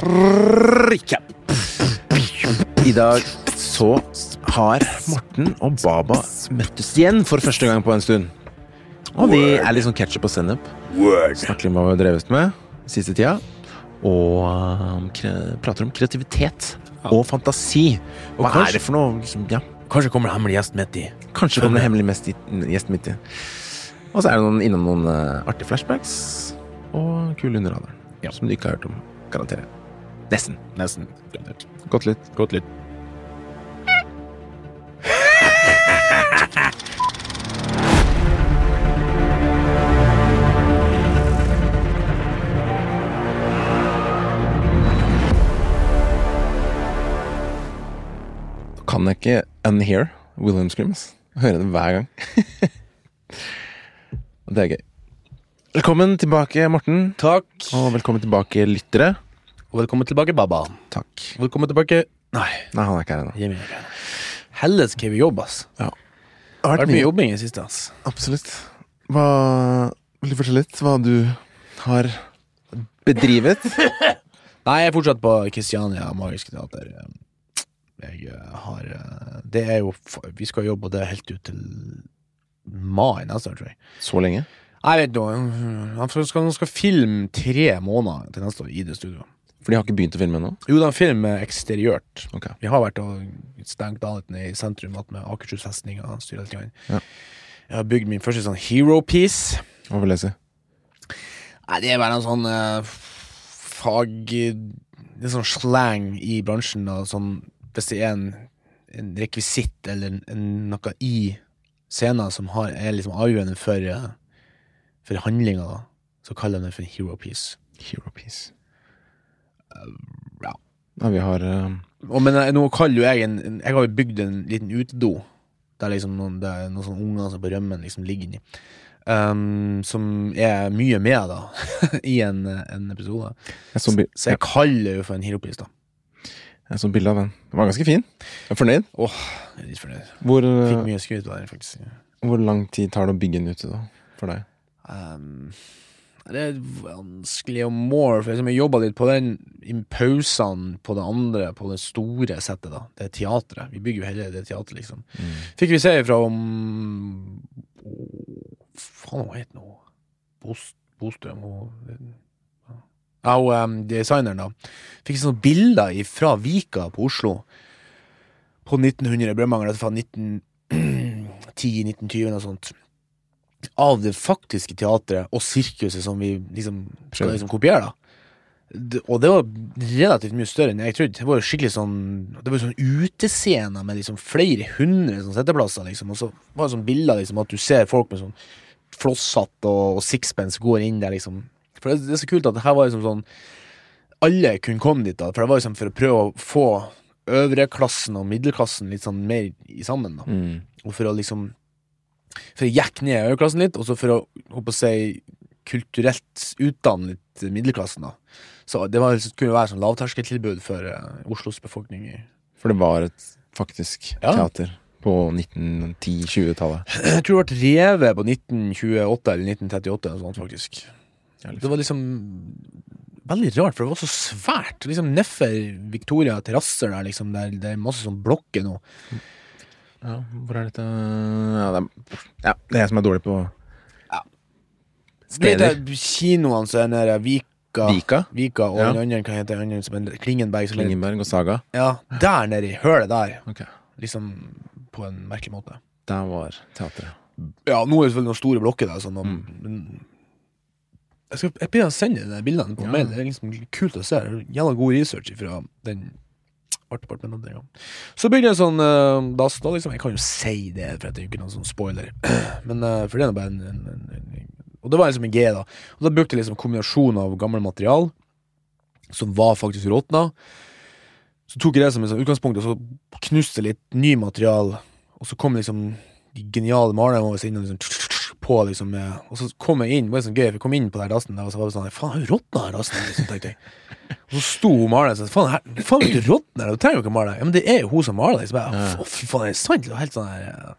Recap. I dag så har Morten og Baba møttes igjen for første gang på en stund. Og vi er litt sånn ketsjup og sennep. Snakker litt om hva vi har drevet med siste tida. Og um, prater om kreativitet og fantasi. Og Hva kanskje- er det for noe? Liksom, ja, Kanskje kommer det hemmelig gjest midt i. kanskje kommer det hemmelig mest i, gjest midt i. Og så er det noen, innom noen uh, artige flashbacks og kule under radaren. Som du ikke har hørt om, garanterer jeg. Nesten. Nesten. Godt Gått litt. Gått litt. Kan jeg ikke unhear William Screams. Høre det hver gang. Det er gøy. Velkommen tilbake, Morten. Takk. Og velkommen tilbake, lyttere. Og velkommen tilbake, Baba. Takk. Velkommen tilbake Nei, Nei, han er ikke her ennå. Jimmy. Helvete, skal vi jobbe, ass. Ja. Det har vært mye jobbing i det siste, ass. Absolutt. Hva Vil du fortelle litt hva du har bedrivet? Nei, jeg er fortsatt på Kristiania Magiske Teater. Jeg eh, har eh, Det er jo Vi skal jobbe, det helt ut til mai neste år, tror jeg. Så lenge? Jeg vet ikke. Han skal, han skal filme tre måneder til neste år i det studioet. For de har ikke begynt å filme ennå? Jo, en film eksteriørt. Ok. Vi har vært og stengt av litt ned i sentrum med Akershus festning og styret litt. grann. Ja. Jeg har bygd min første sånn hero piece. Hva vil jeg si? Nei, det er bare en sånn uh, fag Det er sånn slang i bransjen. Da, sånn, hvis det er en, en rekvisitt eller en, en, noe i scenen som har, er liksom avgjørende for, uh, for handlinga, da, så kaller de det for en hero piece. Hero piece. Ja. Ja, vi har eh, Og, men eh, nå kaller jo jeg en, Jeg har jo bygd en liten utedo Der liksom noen, det er noen sånne unger som på rømmen liksom ligger inni um, Som er mye med da I en, eh, en episode Jeg så, Så jeg kaller jo for en heropris da jeg så bilde av den. Den var ganske fin. Jeg er fornøyd. Åh, jeg er litt fornøyd Hvor, Fikk eh, mye skryt av den faktisk hvor lang tid tar det å bygge en ute, da? For deg? um, Det er vanskelig og more For jeg jobbet litt på den I pausene på det andre På det store settet da Det er teatret Vi bygger jo hele det teatret liksom Fikk vi se ifra om oh, Faen, hva heter nå? Bost, Bostrøm hun, Ja, um, designeren, da. Fikk sånne bilder fra Vika på Oslo. På 1900 Brødmangel, fra 1910-1920 og sånt. Av det faktiske teatret og sirkuset som vi liksom skal liksom kopiere, da. Det- Og det var relativt mye større enn jeg trodde. Det var jo skikkelig sånn Det var jo sånn utescener med liksom flere hundre sånn setteplasser, liksom. Og så var det sånn bilder liksom at du ser folk med sånn flosshatt og, og sixpence går inn der, liksom. For det, det er så kult at det her var liksom sånn Alle kunne komme dit, da. For det var liksom for å prøve å få øvreklassen og middelklassen litt sånn mer i sammen, da. Mm. Og for å liksom For jeg gikk ned i øyeklassen litt, og så for å håper si kulturelt utdanne litt middelklassen, da. Så det var, kunne være sånn lavterskeltilbud for uh, Oslos befolkning. For det var et faktisk Ja. teater på 1910-20-tallet. Jeg tror det ble revet på 1928 eller 1938 eller sånt, faktisk. Det var liksom veldig rart, for det var så svært. Liksom Nedfor Victoria terrasser der, liksom, der det er masse sånn blokker nå. Ja, hvor er dette ja, det er, ja, det er jeg som er dårlig på Ja. steder. Kinoene som er nede Vika, Vika, Vika og Ja. den andre, hva heter den andre, er Klingenberg. Er, Klingenberg og Saga. ja, der nede i hølet der, Okay. liksom på en merkelig måte. Der var teatret. Ja, nå er det selvfølgelig noen store blokker der, sånn, og, Mm. jeg skal jeg å sende de bildene på Ja. mail. Det er liksom kult å se. Jævla god research fra den art med den. Så bygde jeg sånn uh, dass. Da, liksom, jeg kan jo si det, for det er jo ikke noen sånn spoiler. Men uh, for det er bare en, en, en, en Og det var liksom en G, da. Og da brukte jeg liksom kombinasjon av gammel material, som var faktisk råtna. Så tok jeg det som sånn utgangspunkt, og så knuste litt ny material. Og så kom liksom de geniale malerne våre inn og liksom på liksom Og så kom jeg inn, det var sånn gøy, for jeg kom inn på den dassen og så var det sånn Faen, har jo råtna her dassen? Liksom, tenkte jeg. Og så sto maleren sånn Faen, her, faen ikke råtna her, du trenger jo ikke male. Ja, men det er jo hun som maler. Så bare, Ja. Å, fy faen, er sant? Det var helt sånn her ja.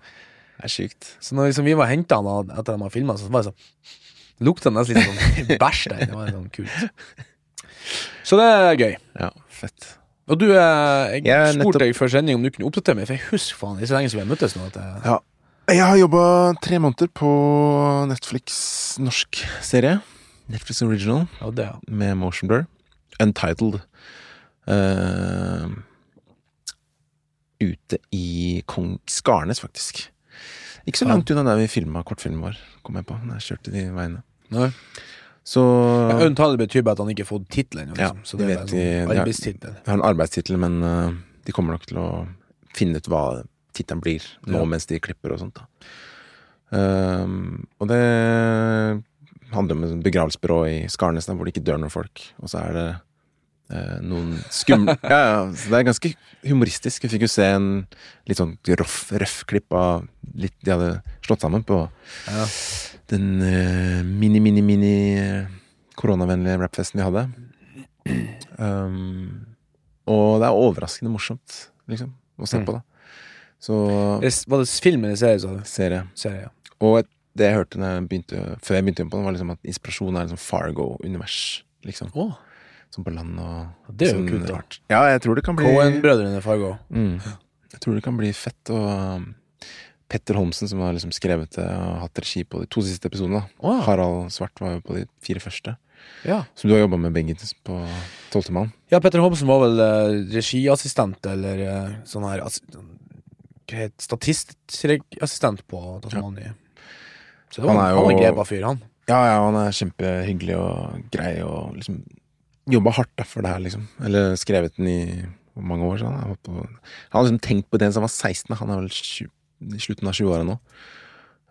Det er sykt. Så når liksom, vi var henta han at etter de har filma, så var det sånn Lukta nesten litt sånn bæsj der. Det var sånn kult. Så det er gøy. Ja, fett. Og du, eh, jeg Jeg er spurte nettopp- deg før sending om du kunne oppdatere meg, for jeg husker faen ikke så lenge siden vi møttes nå. Jeg, Ja. Jeg har jobba tre måneder på Netflix norsk serie. Netflix Original ja, det, ja. med Motion Blur. Untitled. Uh, ute i Kong Skarnes, faktisk. Ikke så langt unna der vi filma kortfilmen vår, kom jeg på. Når jeg kjørte de veiene. Nei. Så Ja, Untitled betyr bare at han ikke fått tittelen. Liksom. Ja, så de det er vet de- en de har- arbeidstittel. Jeg har en arbeidstittel, men uh, de kommer nok til å finne ut hva tittelen blir nå Ja. mens de klipper og sånt. da Um, Og det handler om et begravelsesbyrå i Skarnes hvor det ikke dør noen folk. Og så er det uh, noen skumle ja, ja, så Det er ganske humoristisk. Vi fikk jo se en litt sånn røff, røff klipp av litt de hadde slått sammen på Ja. den uh, mini, mini, mini eh, koronavennlige rapfesten vi hadde. Um, og det er overraskende morsomt, liksom, å se Mm. på, da. Så Var det film eller serie, sa du? serie. Serie, ja. Og det jeg hørte jeg begynte, før jeg begynte på den, var liksom at inspirasjonen er liksom Fargo-univers. Liksom. Oh. Som på land og det er jo sånn kult, da. rart. Ja, jeg tror det kan bli Cohen-brødrene Fargo. mm, Jeg tror det kan bli fett. Og um, Petter Holmsen, som har liksom skrevet det og hatt regi på de to siste episodene. Oh. Harald Svart var jo på de fire første. ja. Som du har jobba med begge på Tolvte mann. ja, Petter Holmsen var vel eh, regiassistent, eller eh, sånn her heter Statistassistent på Tasmania. Så var, Han er han, jo- grepa fyr, han. Ja, ja, han er kjempehyggelig og grei og liksom jobba hardt da, for det her, liksom. Eller skrevet den i mange år siden. Han har, på, han har liksom tenkt på det siden han var 16. Han er vel 20, i slutten av 20-åra nå.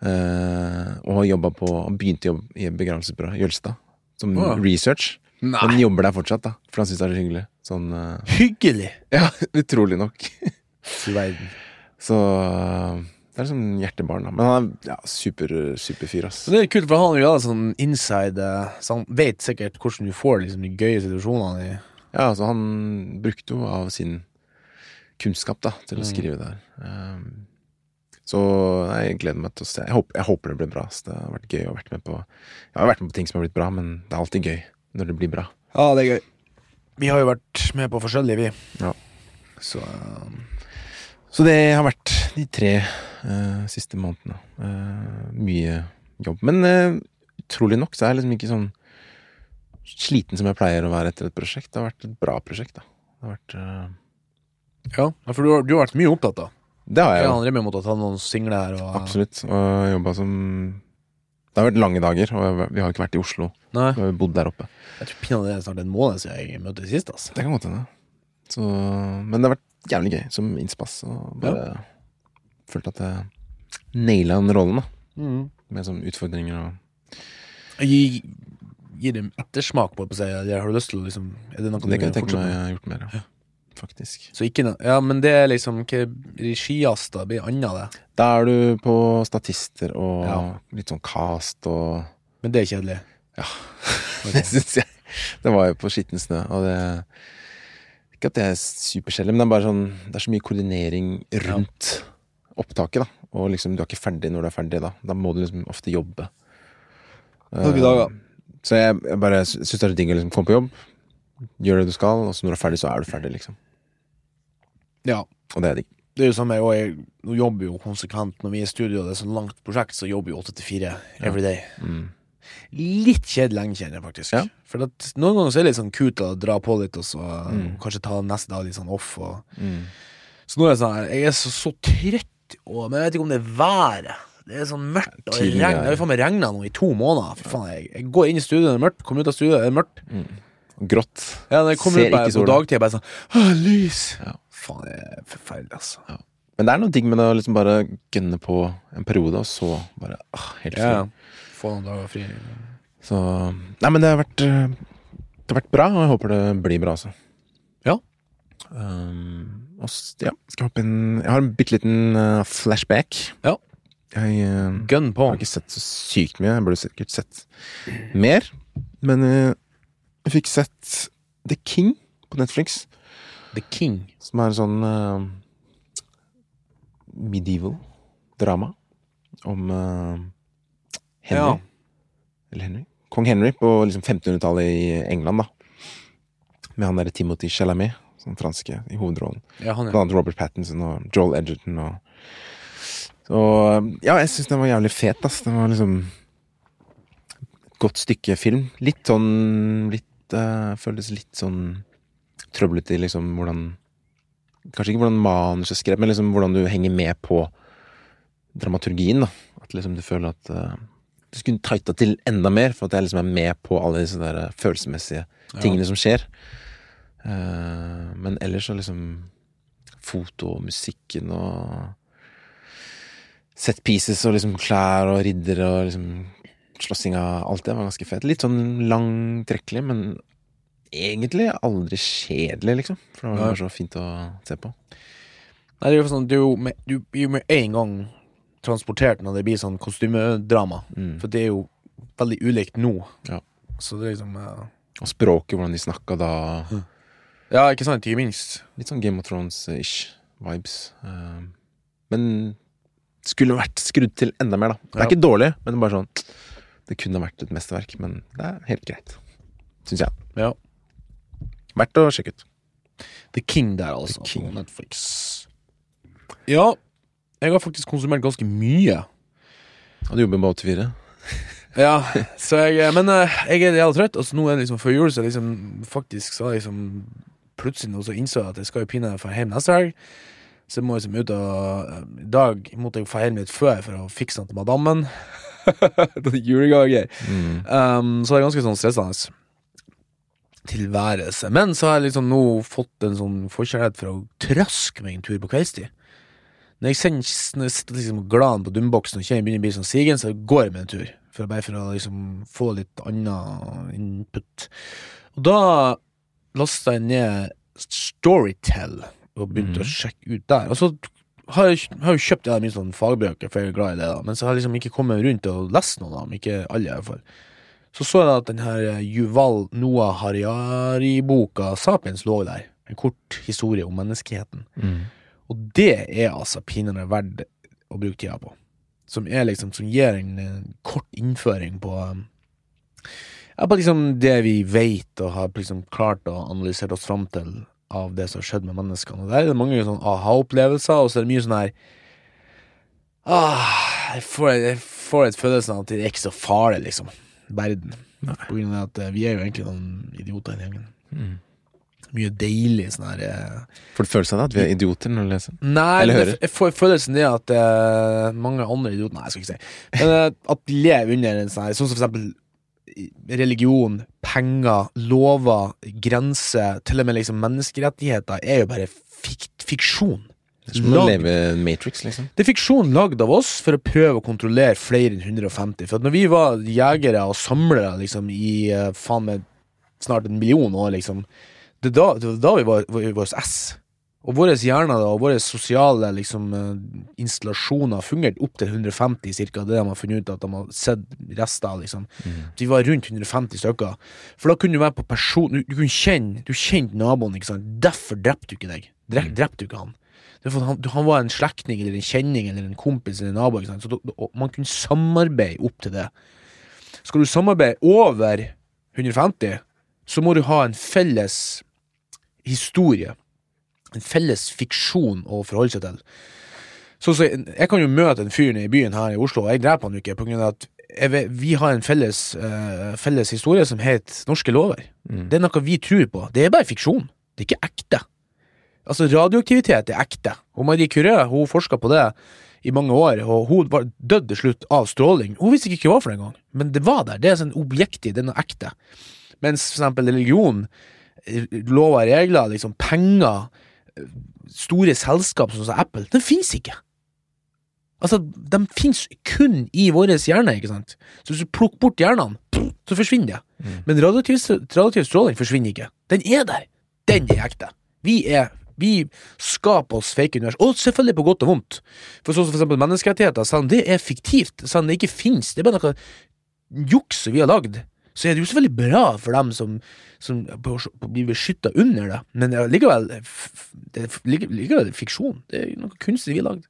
Uh, og har jobba på Han begynte jobb i et begravelsesbyrå Jølstad. Som oh, ja. research. Nei. Han jobber der fortsatt, da. For han syns det er så hyggelig. Sånn uh... hyggelig! Ja, utrolig nok. Verden. Så eh, det er sånn hjertebarn, da. Men han er ja, super, super fyr, ass. Det er kult, for han hatt sånn inside eh, Så han vet sikkert hvordan du får liksom, de gøye situasjonene Ja, altså han brukte jo av sin kunnskap da, til å Mm. skrive der. Um, så nei, jeg gleder meg til å se. Jeg håper, jeg håper det blir bra. Så Det har vært gøy å vært med på Jeg har vært med på ting som har blitt bra, men det er alltid gøy når det blir bra. Ja, det er gøy. Vi har jo vært med på forskjellige, vi. Ja. Så eh, Så det har vært de tre uh, siste månedene. Uh, mye jobb. Men uh, utrolig nok så er jeg liksom ikke sånn sliten som jeg pleier å være etter et prosjekt. Det har vært et bra prosjekt, da. Det har vært Ja, for du har, du har vært mye opptatt, da. Det har jeg jo. han Remi måtte ha tatt noen singler. Og, Absolutt. Og jobba som Det har vært lange dager, og vi har ikke vært i Oslo. Nei, Vi har bodd der oppe. jeg tror pinadø det er snart en måned siden jeg møtte sist. Altså. Det kan godt hende. Så, men det har vært jævlig gøy som innspass. Og bare følte at jeg naila den rollen, da. Med sånne utfordringer og Gi, gi dem ettersmak på det, har du lyst til å liksom Er det noe Det kan jeg tenke meg jeg har gjort mer ja. Faktisk. Så ikke noe Ja, men det er liksom Hva regias da? Blir annet det? Da er du på statister og Ja. litt sånn cast og Men det er kjedelig. Ja, Det syns jeg. Det var jo på skitten snø, og det Ikke at det er supersjelden, men det er bare sånn Det er så mye koordinering rundt opptaket, da. Og liksom, du er ikke ferdig når du er ferdig, da. Da må du liksom ofte jobbe. Uh, dag, dager. Så jeg, jeg bare syns det er digg å liksom komme på jobb, gjøre det du skal, og så når du er ferdig, så er du ferdig, liksom. Ja. Og det er digg. Det er jo samme, og jeg nå jobber jo konsekvent når vi er i studio, og det er så langt prosjekt, så jobber vi åtte til fire every day. Mm. Litt kjedelig lenge, kjenner jeg faktisk. Ja. For at noen ganger så er det litt sånn kult å dra på litt, og så Mm. kanskje ta neste dag litt sånn off. Og... Mm. Så nå er jeg sånn her, jeg er så, så trøtt, og, men jeg vet ikke om det er været. Det er sånn mørkt, og det vær. Det har faen meg regna nå i to måneder. For faen, jeg, jeg går inn i studio, det er mørkt, kommer ut av studio, det er mørkt. Mm. Grått. Ja, når jeg kommer Ser ut bare på dagtid, bare sånn Åh, lys! Ja. Faen, det er forferdelig, altså. Men det er noe digg med det å liksom bare gønne på en periode, og så bare åh, helt fri. Ja, Få noen dager fri. Så Nei, men det har vært eh, Det har vært bra, og jeg håper det blir bra, altså. Ja. Um, og ja, skal hoppe inn Jeg har en bitte liten uh, flashback. Ja. Jeg uh, Gun på. har ikke sett så sykt mye. Jeg burde sikkert sett mer. Men uh, jeg fikk sett The King på Netflix, The King. som er en sånn medieval drama om Henry. Ja. Eller Henry? Kong Henry på liksom 1500-tallet i England, da. Med han derre Timothy Chalamet, sånn franske, i hovedrollen. Ja, han, Blant annet Robert Pattinson og Joel Edgerton og Så ja, jeg syns den var jævlig fet, ass. Den var liksom et godt stykke film. Litt sånn Litt uh, Føles litt sånn trøblete i liksom hvordan Kanskje ikke hvordan manuset skrevet, men liksom hvordan du henger med på dramaturgien, da. At liksom du føler at eh, du skulle tighta til enda mer, for at jeg liksom er med på alle disse der eh, følelsesmessige tingene som skjer. Eh, men ellers så liksom Foto og musikken og set pieces og liksom klær og riddere og liksom slåssinga Alt det var ganske fett. Litt sånn langtrekkelig, men egentlig aldri kjedelig, liksom. For det var Ja. så fint å se på. Nei, det er jo sånn, du, du, du med en gang transportert når det blir sånn kostymedrama. Mm. For det er jo veldig ulikt nå. Ja. Så det er liksom uh... Og språket, hvordan de snakka da. Ja, ikke sant? Ikke minst. Litt sånn Game of Thrones-ish vibes. Uh, men skulle vært skrudd til enda mer, da. Det er Ja. ikke dårlig, men det er bare sånn Det kunne vært et mesterverk, men det er helt greit. Syns jeg. Ja. Verdt å sjekke ut. The King der, altså. King. Netflix. Ja, jeg har faktisk konsumert ganske mye. Og du jobber med 84? Ja, så jeg Men eh, jeg er jævla trøtt. Altså, nå er det liksom før jul, så liksom faktisk så liksom Plutselig nå så innså jeg at jeg skal jo pinadø dra hjem neste helg. Så jeg må liksom ut og eh, I dag måtte jeg dra hjem litt før for å fikse den til madammen. det er julegaver. Mm. Um, så det er ganske sånn stressende tilværelse. Men så har jeg liksom nå fått en sånn forkjærlighet for å traske meg en tur på kveldstid. Når jeg, sitter liksom glad på dumboksen og kjenner begynner å bli sånn sigen, så går jeg med en tur. For, bare for å liksom få litt annen input. Og da lasta jeg ned Storytel og begynte å sjekke ut der. Og så har jeg, har jeg jo kjøpt ja, mye sånn fagbøker, for jeg er glad i det, da. men så har jeg liksom ikke kommet rundt og lest noen av dem. Ikke alle, i hvert fall. Så så jeg at den her Yuval Noah Harari-boka Sapiens lå der. En kort historie om menneskeheten. Mm. Og det er altså pinadø verdt å bruke tida på. Som er liksom, som gir en eh, kort innføring på um, ja, på liksom det vi vet og har liksom klart å analysere oss fram til av det som har skjedd med menneskene. Og der er det mange sånn aha-opplevelser, og så er det mye sånn her ah, jeg, får, jeg får et følelse av at det er ikke så farlig, liksom. Verden. På grunn av at eh, vi er jo egentlig noen idioter i gjengen. Mm. Mye deilig sånn her eh, Får du følelsen av det? At vi er idioter når du leser? Nei, Eller jeg, får følelsen er at eh, mange andre idioter Nei, jeg skal ikke si Men eh, at de lever under en sånn her Sånn som for eksempel religion, penger, lover, grenser, til og med liksom menneskerettigheter, er jo bare fik fiksjon. Lag- Matrix, liksom. Det er fiksjon lagd av oss for å prøve å kontrollere flere enn 150. For at når vi var jegere og samlere liksom i eh, faen meg snart en million år, liksom, det var da, da vi var, i vår hos S. Og våre hjerner og våre sosiale liksom, eh, installasjoner fungerte opp til 150 cirka. Det de har funnet ut at de har sett rester av. Liksom. Vi var rundt 150 stykker. For da kunne du være på person Du, du kunne kjenne Du kjente naboen, ikke sant. Derfor drepte du ikke deg. Drep, Drepte du ikke han. Han, han var en slektning eller en kjenning eller en kompis eller en nabo. Ikke sant? Så man kunne samarbeide opp til det. Skal du samarbeide over 150, så må du ha en felles historie. En felles fiksjon å forholde seg til. Så, så jeg, kan jo møte en fyr i byen her i Oslo, og jeg dreper han jo ikke, på grunn av at jeg, vi har en felles, uh, felles historie som heter norske lover. Det er noe vi tror på. Det er bare fiksjon. Det er ikke ekte. Altså, radioaktivitet er ekte. Og Marie Curie hun forska på det i mange år, og hun var dødd til slutt av stråling. Hun visste ikke hva for det gang, men det var der. Det er sånn objektiv, det er noe ekte. Mens for eksempel religion, eh, lover og regler, liksom penger, store selskap som Apple, den fins ikke. Altså, de fins kun i vår hjerne, ikke sant? Så hvis du plukker bort hjernene, så forsvinner det. Men radioaktiv, radioaktiv stråling forsvinner ikke. Den er der. Den er ekte. Vi er vi skaper oss fake univers, og selvfølgelig på godt og vondt. For sånn som for eksempel menneskerettigheter, selv om det er fiktivt, selv om det ikke fins, det er bare noe juks vi har lagd, så er det jo selvfølgelig bra for dem som, som blir beskytta under det, men det likevel det er like- likevel fiksjon. Det er jo noe kunstig vi har lagd.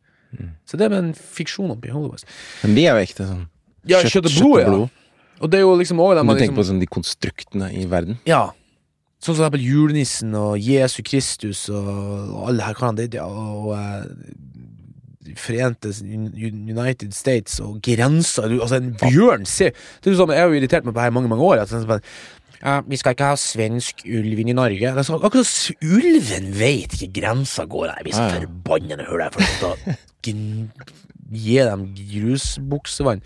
Så det er med en fiksjon oppi hodet vårt. Men de er jo ekte sånn. Ja, kjøtt og blod, ja. Og det er jo liksom også Men dem du tenker liksom på sånn de konstruktene i verden? Ja. Sånn som eksempel julenissen og Jesu Kristus og, alle her karene, det- det- og eh, Forente United States og grenser Altså, en bjørn ser Det er jo sånn, Jeg har jo irritert meg på det her i mange mange år. At sånn, ja, vi skal ikke ha svensk ulv inn i Norge. Det er sånn, akkurat ulven vet ikke grensa går. Jeg blir så Ja, ja. forbanna når jeg hører det. Gi dem grusbuksevann.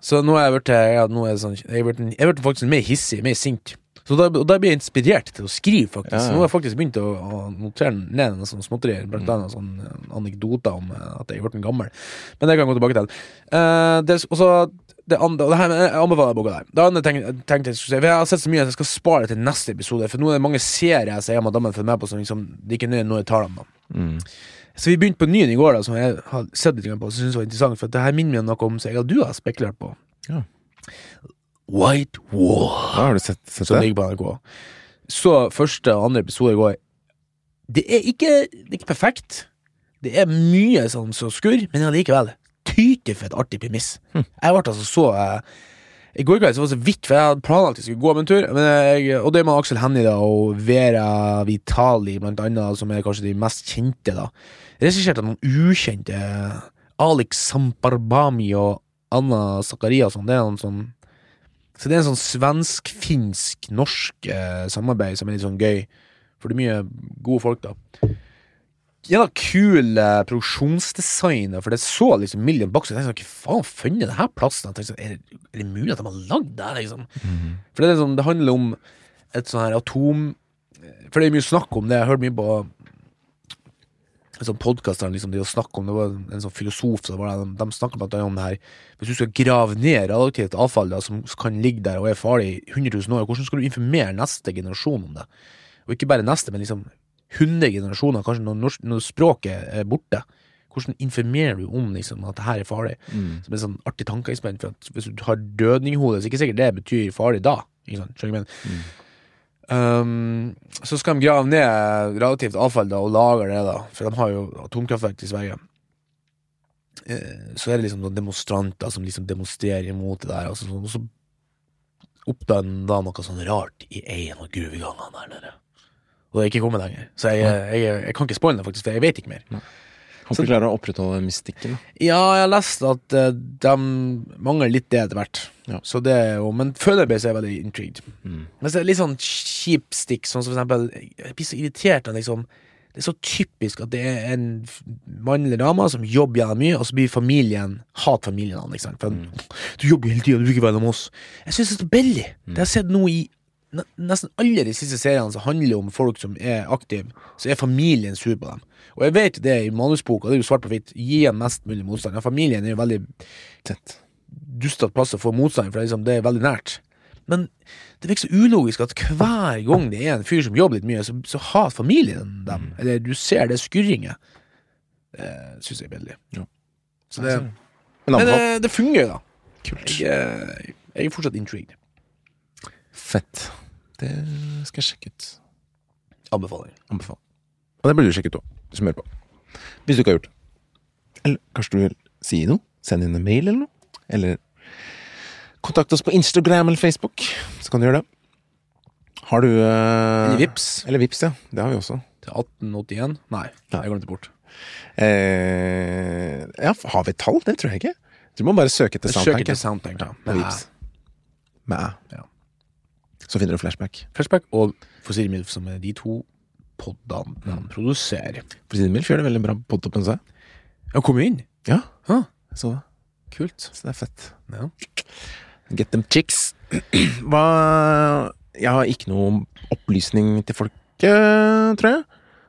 Så nå er jeg blitt ja, sånn, jeg er faktisk mer hissig, mer sint. Så da, da blir jeg inspirert til å skrive, faktisk. Ja, ja. Nå har jeg faktisk begynt å, å notere ned noen sånne småtterier, blant annet sånne eh, anekdoter om eh, at jeg er blitt gammel. Men det kan jeg gå tilbake til. Uh, det, og så det andre, og det her, jeg anbefaler boka der. Det andre tenk- tenkte jeg skulle si For Jeg har sett så mye at jeg skal spare det til neste episode. For nå er det mange serier jeg sier madammen følger med på som liksom, det ikke nøye når jeg tar dem. da Mm. Så vi begynte på nyen i går, da som jeg har sett litt på, som syntes var interessant. For det her minner meg om noe om som jeg og du har spekulert på. Ja. White Wall. Ja, har du sett, sett som det? ligger på NRK. Så første og andre episode i går. Det er ikke, det er ikke perfekt. Det er mye sånn så skurr, men allikevel. Tyter for et artig premiss. Hm. Jeg ble altså så eh, I går kveld så var det så vidt, for jeg hadde planlagt at jeg skulle gå om en tur. Men jeg, og det med Aksel Hennie og Vera Vitali, blant annet, som er kanskje de mest kjente. da Regissert av noen ukjente. Alex Samparbami og Anna Zakariasson. Det er noen sånn Så det er en sånn svensk-finsk-norsk eh, samarbeid som er litt sånn gøy. For det er mye gode folk, da. Gjennom kul eh, produksjonsdesign, for det så liksom Million Bucks. Jeg tenkte sånn, Hva faen funnet denne plassen? Jeg tenkte sånn, er, det, er det mulig at de har lagd det her, liksom? Mhm. For det, er sånn, det handler om et sånn her atom For det er mye snakk om det. Jeg har hørt mye på sånn podkast liksom, de har om det var en sånn filosof så var det, de, de snakket blant annet om det her Hvis du skal grave ned radioaktivt avfall da, som kan ligge der og er farlig i 100 000 år, hvordan skal du informere neste generasjon om det? Og ikke bare neste, men liksom 100 generasjoner, kanskje når, norsk, når språket er borte. Hvordan informerer du om liksom, at det her er farlig? Mm. Som en sånn artig tankeeksperiment. For at hvis du har dødninghode, så er det ikke sikkert det betyr farlig da. Ikke sant? Skjønner du mener? Um, så skal de grave ned relativt avfall da, og lagre det, da. For de har jo atomkraftverk i Sverige. Uh, så er det liksom demonstranter som liksom demonstrerer imot det der. Og så, og så oppdager noe sånn rart i en av gruvegangene der nede. Og det er ikke kommet lenger. Så jeg, jeg, jeg, jeg kan ikke spoile det, faktisk, for jeg vet ikke mer. Håper du klarer å opprettholde mystikken. Ja, jeg har lest at uh, de mangler litt det etter hvert. Ja. Så det er jo, Men foreløpig er jeg veldig intrigued. Mm. Men så er det litt sånn kjip stikk, sånn som for eksempel Jeg blir så irritert av liksom Det er så typisk at det er en mann eller dame som jobber gjennom mye, og så blir familien Hat familien hans, liksom. For du jobber hele tida, du vil ikke være med oss. Jeg syns det er så billig. Det har jeg sett nå i nesten alle de siste seriene som handler om folk som er aktive, så er familien sur på dem. Og jeg vet det i manusboka, det er jo svart på hvitt. Gi en mest mulig motstand. Ja, familien er jo veldig dustete plass å få motstand, for det er, liksom, det er veldig nært. Men det virker så ulogisk at hver gang det er en fyr som jobber litt mye, så, så har familien dem. Eller du ser det skurringet. Det syns jeg er billig. Ja. Så det, Men det, det fungerer, da. Kult. Jeg, er- jeg er fortsatt intrigued. Fett. Det skal jeg sjekke ut. Anbefaling. Anbefal. Og det burde du sjekke ut òg, du som hører på. Hvis du ikke har gjort det. Eller kanskje du vil si noe? Send inn en mail eller noe? Eller kontakt oss på Instagram eller Facebook, så kan du gjøre det. Har du eh, Eller Vips Eller Vips, ja. Det har vi også. til 1881. Nei, Nei. jeg glemte bort. Eh, ja, har vi et tall? Det tror jeg ikke. Du må bare søke etter Søk Soundtank. etter. Soundtank. Ja. Med Vips. Med æ. Ja. Så finner du flashback. Flashback og Fossil Milf, som er de to poddene mm. produserer. For å si det mildt, gjør det veldig bra på toppen seg. Ja, kom inn. Ja, ha. jeg så det. kult. Så det er fett. Ja. Get them chicks. Hva Jeg har ikke noe opplysning til folket, tror jeg.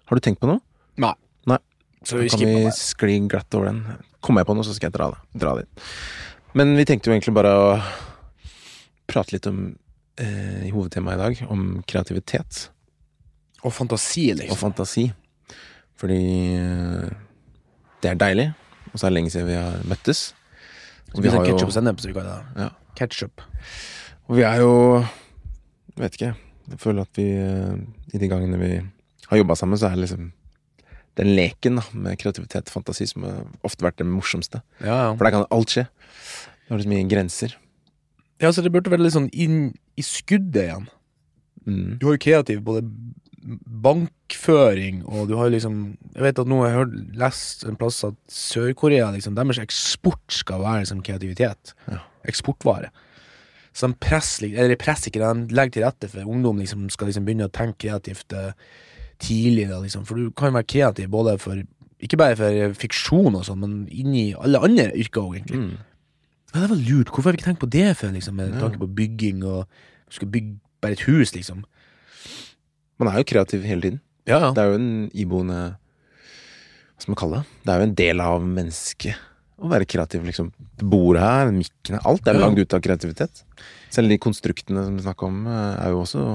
Har du tenkt på noe? Nei. Nei. Så vi kan vi det. skli glatt over den? Kommer jeg på noe, så skal jeg dra. Dra det. Men vi tenkte jo egentlig bare å prate litt om eh, i hovedtemaet i dag, om kreativitet Og fantasi, og liksom. fantasi. Fordi eh, det er deilig, og så er det lenge siden vi har møttes. Og vi har jo ketchup og sennep, som vi kaller det. ja, Ketchup. Og vi er jo Vet ikke. Jeg føler at vi eh, i de gangene vi har jobba sammen, så er det liksom den leken da, med kreativitet og fantasi som har ofte vært det morsomste. Ja, ja. For der kan alt skje. Det har liksom ingen grenser. Ja, så det burde være litt sånn inn i skuddet igjen. Mm. Du har jo kreativ både bankføring, og du har liksom Jeg vet at nå har jeg hørt, lest en plass at Sør-Korea, liksom, deres eksport skal være liksom kreativitet. Ja. Eksportvare. Så de presser, eller presser ikke, de legger til rette for ungdom liksom skal liksom begynne å tenke kreativt eh, tidlig. Da, liksom. For du kan være kreativ både for ikke bare for fiksjon og sånn, men inni alle andre yrker òg, egentlig. Mm. Ja, det var lurt. Hvorfor har vi ikke tenkt på det før, liksom, med tanke på bygging og skal bygge bare et hus, liksom. Man er jo kreativ hele tiden. Ja, ja. Det er jo en iboende Hva skal man kalle det? Det er jo en del av mennesket å være kreativ, liksom. Bordet her, mikken her, alt er jo lagd ut av kreativitet. Selv de konstruktene som vi snakker om, eh, er jo også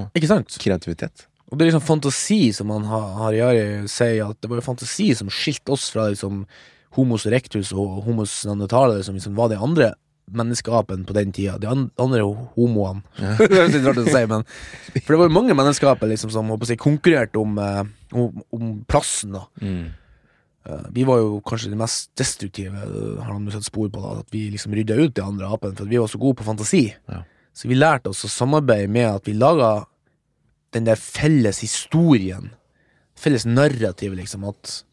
kreativitet. Og det er liksom fantasi som han har Harjari sier, at det var jo fantasi som skilte oss fra liksom homos erectus og homos nanotale som liksom var det andre menneskeapene på den tida. De an- andre homoene. det er litt rart å si, men For det var jo mange menneskeaper liksom, som si, konkurrerte om, eh, om, om plassen. da Mm. Eh, Vi var jo kanskje de mest destruktive, eh, har han sett spor på, da at vi liksom rydda ut de andre apene, for vi var så gode på fantasi. Ja. Så vi lærte oss å samarbeide med at vi laga den der felles historien, felles narrativ, liksom. At,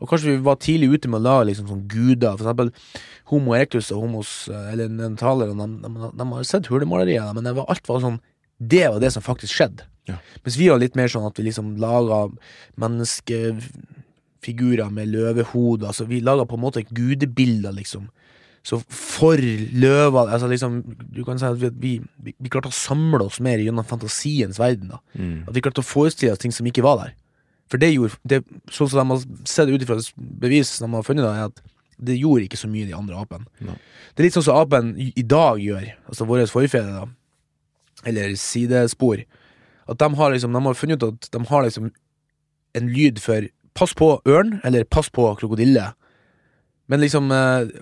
og kanskje vi var tidlig ute med å lage liksom sånn guder, for eksempel Homo erectus og homos, eh, eller nentaler. de, de, de har sett hulemalerier, men det var, alt var sånn Det var det som faktisk skjedde. Ja. Mens vi var litt mer sånn at vi liksom laga menneskefigurer med løvehode, altså vi laga på en måte gudebilder, liksom. Så for løver altså liksom, Du kan si at vi, vi, vi, vi klarte å samle oss mer gjennom fantasiens verden. da Mm. At vi klarte å forestille oss ting som ikke var der. For det gjorde det, Sånn som de har sett ut ifra bevis de har funnet, er at det gjorde ikke så mye de andre apene. Det er litt sånn som apen i, i dag gjør, altså våre forfedre, da. Eller sidespor. At de har liksom De har funnet ut at de har liksom en lyd for pass på ørn, eller pass på krokodille. Men liksom eh,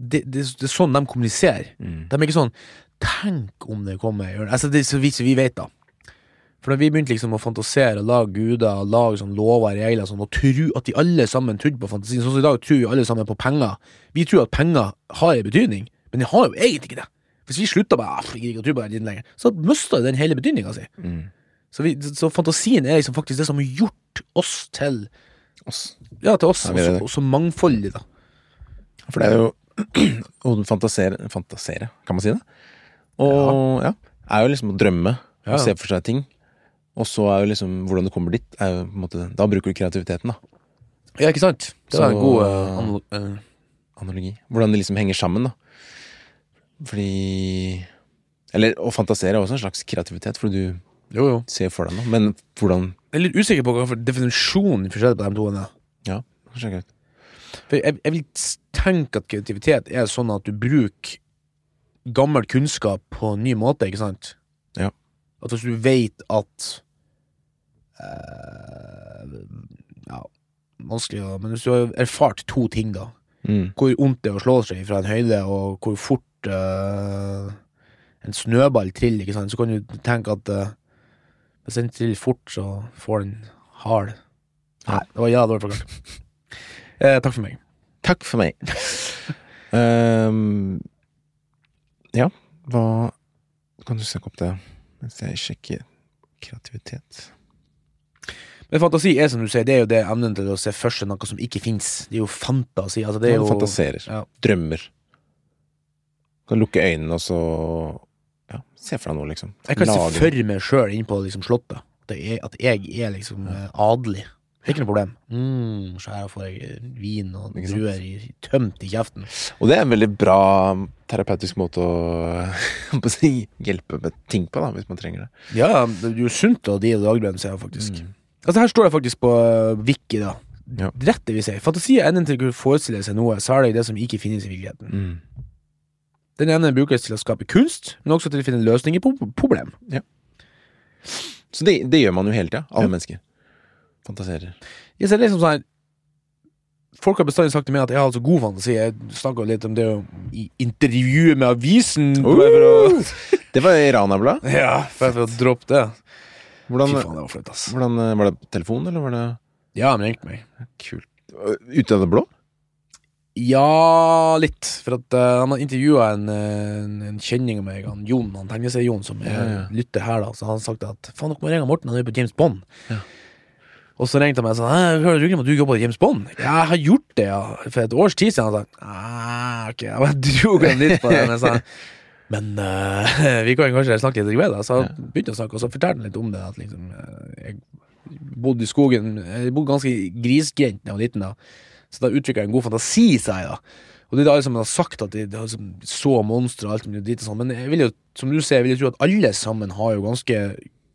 det, det, det er sånn de kommuniserer. Mm. De er ikke sånn Tenk om det kommer ei ørn. Altså, det er så vidt vi vet, da. For da vi begynte liksom å fantasere og lage guder, og lage sånn lover og regler, sånn, og tro at de alle sammen trodde på fantasien. Sånn som i dag tror vi alle sammen på penger. Vi tror at penger har en betydning, men de har jo egentlig ikke det. Hvis vi slutter bare ah, jeg gidder ikke å tro på det lenger, så mister den hele betydninga si. Mm. Så, vi, så fantasien er liksom faktisk det som har gjort oss til Oss. Ja, til oss, Ja, og så, mangfoldig, da. For det er jo å fantasere, fantasere, kan man si det? Og ja. er jo liksom å drømme Ja, ja. og se for seg ting. Og så er jo liksom hvordan du kommer dit, er jo på en måte Da bruker du kreativiteten, da. Ja, ikke sant? Det var en god uh, analo- Analogi. Hvordan det liksom henger sammen, da. Fordi Eller å fantasere er også en slags kreativitet, for du Jo, jo. ser for deg noe. Men hvordan Jeg er litt usikker på hva for definisjonen forskjell på de to er. Ja, ut. For jeg, jeg vil tenke at kreativitet er sånn at du bruker gammel kunnskap på en ny måte, ikke sant? Ja. At hvis du vet at eh, Ja, vanskelig da. Men hvis du har erfart to ting, da. Mm. Hvor vondt det er å slå seg fra en høyde, og hvor fort eh, en snøball triller, ikke sant, så kan du tenke at eh, hvis den triller fort, så får den hard. Nei, det var jævla dårlig forklart. Eh, takk for meg. Takk for meg. um, ja, hva Kan du søke opp det mens jeg sjekker kreativitet? Men fantasi er som du sier, det er jo det evnen til å se for seg noe som ikke fins. Det er jo fantasi. Altså det er Man jo fantaserer. Ja. Drømmer. Kan lukke øynene og så ja, se for deg noe, liksom. Jeg kan se for meg sjøl inn på liksom, Slottet. At jeg, at jeg er liksom eh, er Ikke noe problem. Mm, så her får jeg eh, vin og druer i, tømt i kjeften. Og det er en veldig bra terapeutisk måte å, si, hjelpe med ting på, da, hvis man trenger det. Ja, det er jo sunt å deale dagbrønn, sier jeg faktisk. Mm. Altså Her står det faktisk på uh, Wiki, da. Ja. Rett det vi sier. Fantasi er evnen til å kunne forestille seg noe, særlig det som ikke finnes i virkeligheten. Mm. Den ene brukes til å skape kunst, men også til å finne løsninger på problem. Så det, det gjør man jo hele tida. Alle Ja. mennesker. Fantaserer. Jeg ser liksom sånn Folk har bestandig sagt til meg at jeg har altså god fantasi. Jeg snakka litt om det i intervjuet med avisen. Uh! å, Det var i Ranablad. ja, bare for å droppe det. Fy Hvordan, faen, det var flaut, ass. hvordan Var det telefon, eller var det Ja, han ringte meg. kult? Ute av det blå? Ja, litt. For at uh, han har intervjua en, eh, en, en kjenning av meg, han Jon, han tegneserie-Jon, som Ja, ja. lytter her, da. Så han har sagt at faen, dere må ringe Morten, han er på James Bond. Ja. Og så ringte han meg og sa «Hæ, hører du ikke om at du jobber i James Bond? Ja, jeg har gjort det, ja. For et års tid siden. Han sa ok, ok, jeg dro ham litt på det. Men, sa, men uh, vi kan kanskje snakke litt i kveld. Så jeg begynte å snakke, og så fortalte han litt om det. At liksom, eh, jeg bodde i skogen Jeg bodde ganske grisgrendt da jeg var liten, da. Så da utvikla jeg en god fantasi, sa jeg da. Og det er alle som jeg har sagt at de, de liksom så monstre og alt mulig dritt og sånn, men jeg vil jo, som du ser, jeg vil jo tro at alle sammen har jo ganske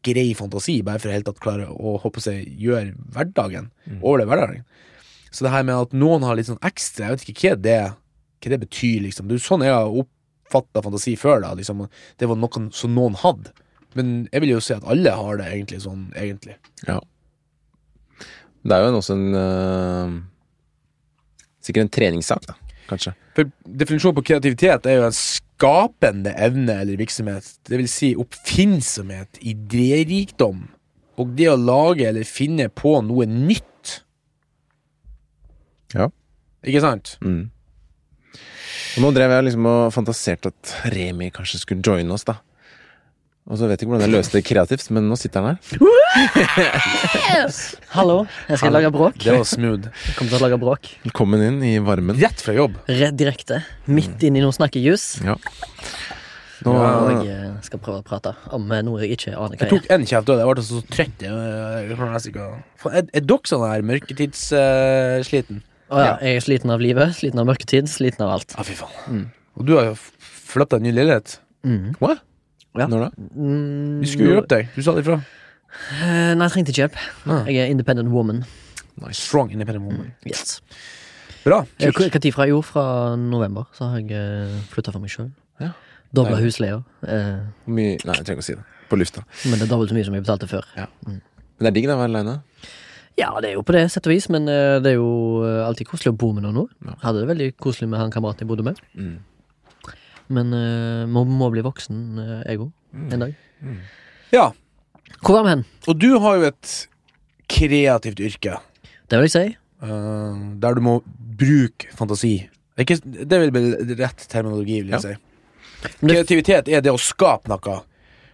grei fantasi, bare for helt tatt klare å håpe seg gjøre hverdagen, overleve hverdagen. Så det her med at noen har litt sånn ekstra, jeg vet ikke hva det, hva det betyr, liksom. Det er sånn jeg har oppfatta fantasi før, da. Liksom, det var noe som noen hadde. Men jeg vil jo si at alle har det egentlig sånn, egentlig. Ja. Det er jo også en øh, Sikkert en treningssak, da. Kanskje. For definisjonen på kreativitet er jo en skapende evne eller virksomhet. Det vil si oppfinnsomhet, idérikdom, og det å lage eller finne på noe nytt. Ja. Ikke sant? Mm. Og nå drev jeg liksom og fantaserte at Remi kanskje skulle joine oss, da. Og så vet jeg ikke hvordan jeg løste det kreativt, men nå sitter han her. Hallo, jeg skal lage bråk. Det var smooth. Jeg kommer til å lage bråk. Velkommen inn i varmen. Rett fra jobb. Rett direkte. Midt inn i noe snakkejus. Ja. Nå, ja, jeg skal prøve å prate om noe jeg ikke aner hva Jeg er. tok en kjeft, òg. jeg ble så trøtt. Jeg, jeg, Er, er dere sånn her mørketidssliten? Å ja, jeg er sliten av livet, sliten av mørketid, sliten av alt. Ja, fy faen. Og du har jo flytta en ny leilighet. Mm. What? Ja. Når da? Mm, Vi skulle hjelpe deg. Du sa det ifra. eh, Nei, jeg trengte ikke hjelp. Ah. Jeg er independent woman. Nice. Strong independent woman. Yes. Bra. Eh, Kult. Hva tid fra? Jo, fra november så har jeg uh, flytta for meg sjøl. Ja. Dobla husleia. eh, Nei, jeg trenger ikke å si det. På lufta. men det er dobbelt så mye som jeg betalte før. Men det er digg å være aleine. Ja, det er jo på det sett og vis, men eh, det er jo eh, alltid koselig å bo med noen nå. Ja. Hadde det veldig koselig med han kameraten jeg bodde med. Mm. Men uh, må, må bli voksen, uh, jeg òg, Mm. en dag. Ja. Hvor var vi hen? Og du har jo et kreativt yrke. Det vil jeg si. Uh, der du må bruke fantasi. Det er, ikke, det er rett terminologi, vil jeg Ja. si. Kreativitet er det å skape noe.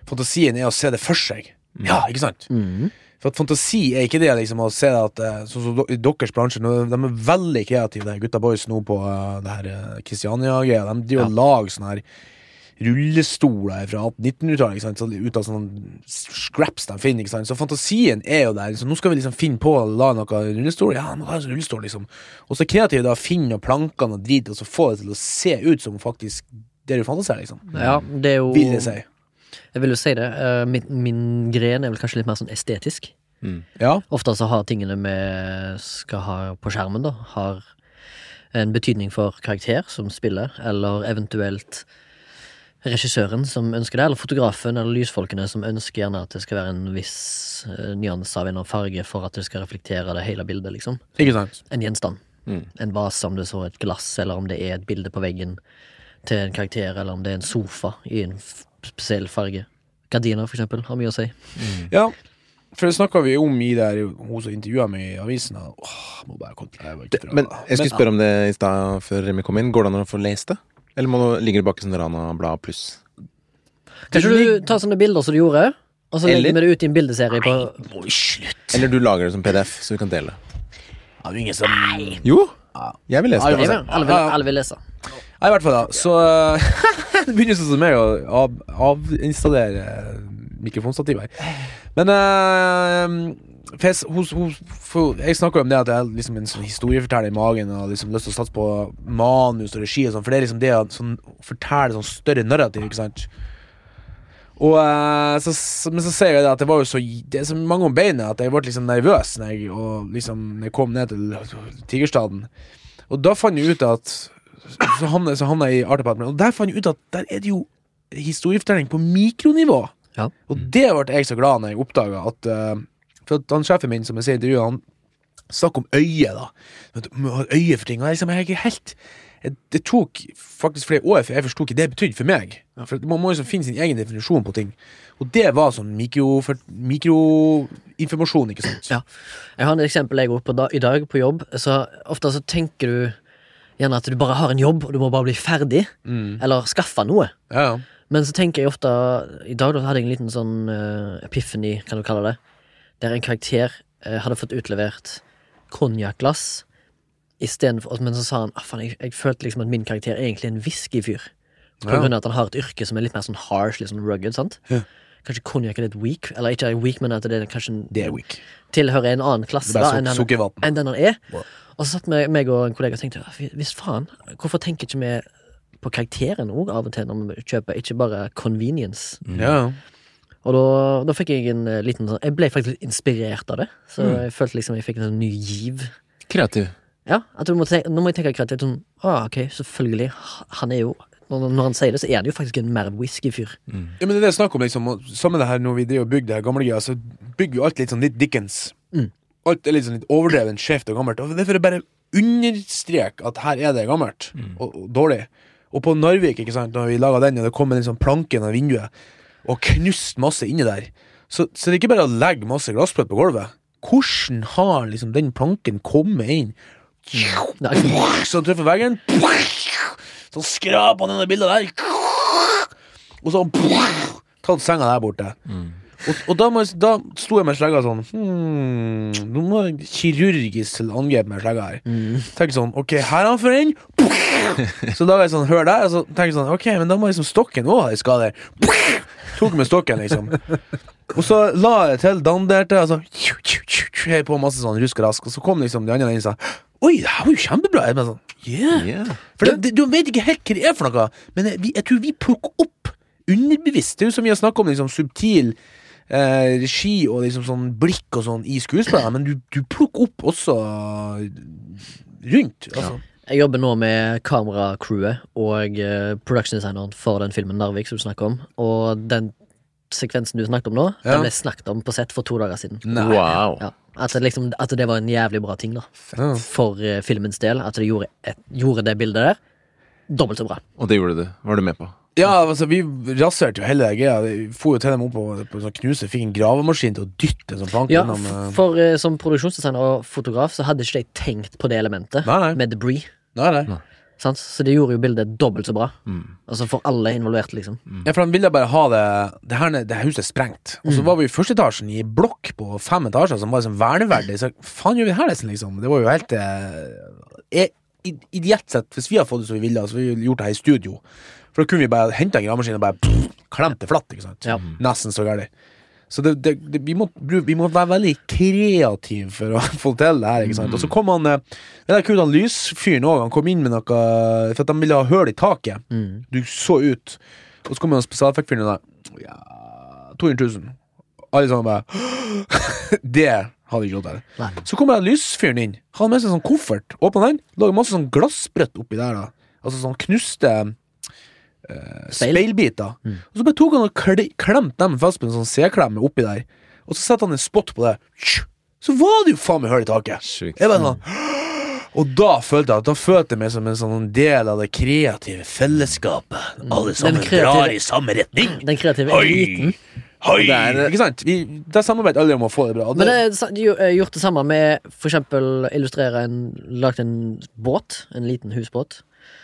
Fantasien er å se det for seg. Ja, ikke sant? Mhm. For at fantasi er ikke det liksom å se at eh, Sånn som i deres bransje, de er veldig kreative, de gutta boys nå på eh, det her eh, Kristiania-greia. De driver og lager sånne her rullestoler fra 1800-1900-tallet, ikke sant? Så ut av sånne scraps de finner. ikke sant? Så fantasien er jo der. Så nå skal vi liksom finne på å lage noe rullestol. Ja, nå har jeg rullestol, liksom. Og så kreative da finne plankene og drit, og så få det til å se ut som faktisk det du fantaserer, liksom. Ja, det er jo Vil jeg si. Jeg vil jo si det. eh, min, min gren er vel kanskje litt mer sånn estetisk. Mm. Ja. Ofte så har tingene vi skal ha på skjermen, da, har en betydning for karakter som spiller, eller eventuelt regissøren som ønsker det, eller fotografen eller lysfolkene som ønsker gjerne at det skal være en viss uh, nyanse av en eller annen farge for at det skal reflektere det hele bildet, liksom. Ikke sant? En gjenstand. Mm. En vase, om det så er et glass, eller om det er et bilde på veggen til en karakter, eller om det er en sofa i en spesiell farge. Gardiner, for eksempel, har mye å si. Ja, for det snakka vi om i der hun som intervjua meg i avisen. Åh, må bare kontra, jeg ikke. Men jeg skulle spørre om det i stad før Remi kom inn. Går det an å få lest det? Eller må det ligge bak i sånn Rana-blad pluss? Kanskje du tar sånne bilder som du gjorde, og så legger vi det ut i en bildeserie på Må i slutt! Eller du lager det som PDF, så vi kan dele. Ja, det er ingen som Nei, Jo! Jeg vil lese det. Alle vil, alle vil lese. I hvert fall, da. Så Det begynner sånn som meg å av, avinstallere mikrofonstativ her. Men uh, fes, jeg, s- hos, hos, for jeg snakker jo om det at jeg har liksom en sånn historieforteller i magen og liksom lyst til å satse på manus og regi og sånt, for det er liksom det å sånn, fortelle sånn større narrativ, ikke sant. Og uh, så, Men så ser jeg det at det var jo så Det er så mange om beinet at jeg ble liksom nervøs når jeg, og liksom, når jeg kom ned til Tigerstaden. Og da fant jeg ut at Så havna jeg i Art Department, og der fant jeg ut at der er det jo historiefortelling på mikronivå. Ja. Og det ble jeg så glad når jeg oppdaga at uh, For at han sjefen min som jeg sier i intervjuet, han snakker om øye, da. Øye for ting. Og jeg, liksom, jeg er ikke helt Det tok faktisk flere år før jeg forsto hva det betydde for meg. For Man må liksom finne sin egen definisjon på ting. Og det var sånn mikro- mikroinformasjon, ikke sant? Ja. Jeg har et eksempel jeg går på da, i dag på jobb. Så Ofte så tenker du Gjerne at du bare har en jobb, og du må bare bli ferdig. Eller skaffe noe. Ja, ja. Men så tenker jeg ofte I dag da hadde jeg en liten sånn uh, epiphany, kan du kalle det. Der en karakter uh, hadde fått utlevert konjakkglass istedenfor Men så sa han at jeg, jeg følte liksom at min karakter er egentlig en whiskyfyr. På Ja. grunn av at han har et yrke som er litt mer sånn harsh, litt sånn rugged. sant? Ja. Kanskje konjakk er litt weak, eller ikke weak, men at det er kanskje en- Det er weak. tilhører en annen klasse er da, enn, den, enn den han er. Ja. Og så satt meg, meg og en kollega og tenkte hvis faen, hvorfor tenker ikke vi på karakteren òg av og til når vi kjøper, ikke bare convenience? Ja. Og da, da fikk jeg en eh, liten sånn Jeg ble faktisk inspirert av det. Så Mm. jeg følte liksom jeg fikk en sånn ny giv. Kreativ. Ja, at du må tenke, Nå må jeg tenke kreativt sånn ah, ok, selvfølgelig. Han er jo når, han sier det, så er han jo faktisk en mer whisky-fyr. Mm. Ja, men det er det jeg snakker om, liksom. og Sammen det her når vi driver og bygger det her gamle greia, så bygger jo alt litt sånn litt Dickens. Mm. Alt er litt sånn litt overdreven, skjevt og gammelt. Og det er for å bare understreke at her er det gammelt og, og dårlig. Og på Narvik, ikke sant, når vi laga den, og det kom en sånn planke gjennom vinduet, og knust masse inni der, så, så det er ikke bare å legge masse glasspløtt på gulvet. Hvordan har liksom den planken kommet inn? Så den treffer veggen. Så skraper han denne bildet der. Og så tatt senga der borte. Og, og da, må, jeg- da sto jeg med slegga sånn hmm, Nå må jeg kirurgisk til angrep med slegga her. Tenk sånn Ok, her er han for inn. Så da var jeg sånn Hør der. Og så tenker jeg sånn Ok, men da må liksom stokken òg ha skade. Tok med stokken, liksom. Og så la jeg til danderte, og så Hei på masse sånn rusk og rask, og så kom liksom de andre inn og sa Oi, det her var jo kjempebra. Jeg bare sånn, yeah. Yeah. For det, det, Du vet ikke helt hva det er for noe, men jeg, vi, jeg tror vi plukker opp underbevisst. Det er jo som vi har snakka om liksom subtil eh, regi og liksom sånn blikk og sånn i skuespillere, men du, du plukker opp også rundt. Altså. Jeg jobber nå med kameracrewet og eh, production designeren for den filmen Narvik som du snakker om. Og den sekvensen du snakket om nå, Ja. den ble snakket om på sett for to dager siden. Wow. Ja, at, det liksom, at det var en jævlig bra ting da Ja. for eh, filmens del. At det gjorde, et, gjorde det bildet der dobbelt så bra. Og det gjorde du. Var du med på? Ja, altså Vi raserte jo hele greia. Vi For jo til dem opp på, på sånn knuse. Fikk en gravemaskin til å dytte en sånn planke Ja, innom, f- eh, for uh, som produksjonsdesigner og fotograf så hadde ikke de tenkt på det elementet Nei, nei. med debris. Nei, nei. nei. Så det gjorde jo bildet dobbelt så bra. Mm. Altså for alle involverte, liksom. Ja, for han ville bare ha det Det her det her huset er sprengt. Og Mm. så var vi i første etasjen i blokk på fem etasjer som var liksom verneverdig. Så faen gjør vi her, nesten, liksom? Det var jo helt eh, eh, Ideelt sett, hvis vi hadde fått det som vi ville, så vi gjort det her i studio. For da kunne vi bare hente en gravemaskin og bare klemte klemt det flatt. ikke sant? Ja. Nesten så gærent. Så det, det, det, vi, må, vi må være veldig kreative for å få til det her. ikke sant? Og så kom han eh, Det der kudan lysfyren òg. Han kom inn med noe For at han ville ha hull i taket. Mm. Du så ut. Og så kom han spesialeffektfyren og da ja, 200 000. Alle sammen bare Det hadde ikke råd til. Nei. Så kommer lysfyren inn. Han Hadde med seg sånn koffert. Åpna den. Lå masse sånn glassbrett oppi der. da Altså sånn knuste eh, Speil. speilbiter. Og så bare tok han og kle, klemte dem fast på en sånn C-klemme oppi der. Og så setter han en spot på det. Så var det jo faen meg hull i taket. Sjukt. Jeg bare sånn Og da følte jeg at Da følte jeg meg som en sånn del av det kreative fellesskapet. Alle sammen kreative- drar i samme retning. Den kreative eliten. Hoi! Er- Ikke sant? Vi, der samarbeider alle om å få det bra. Det, Men det er gjort det samme med eksempel illustrere en Lagt en båt, en liten husbåt,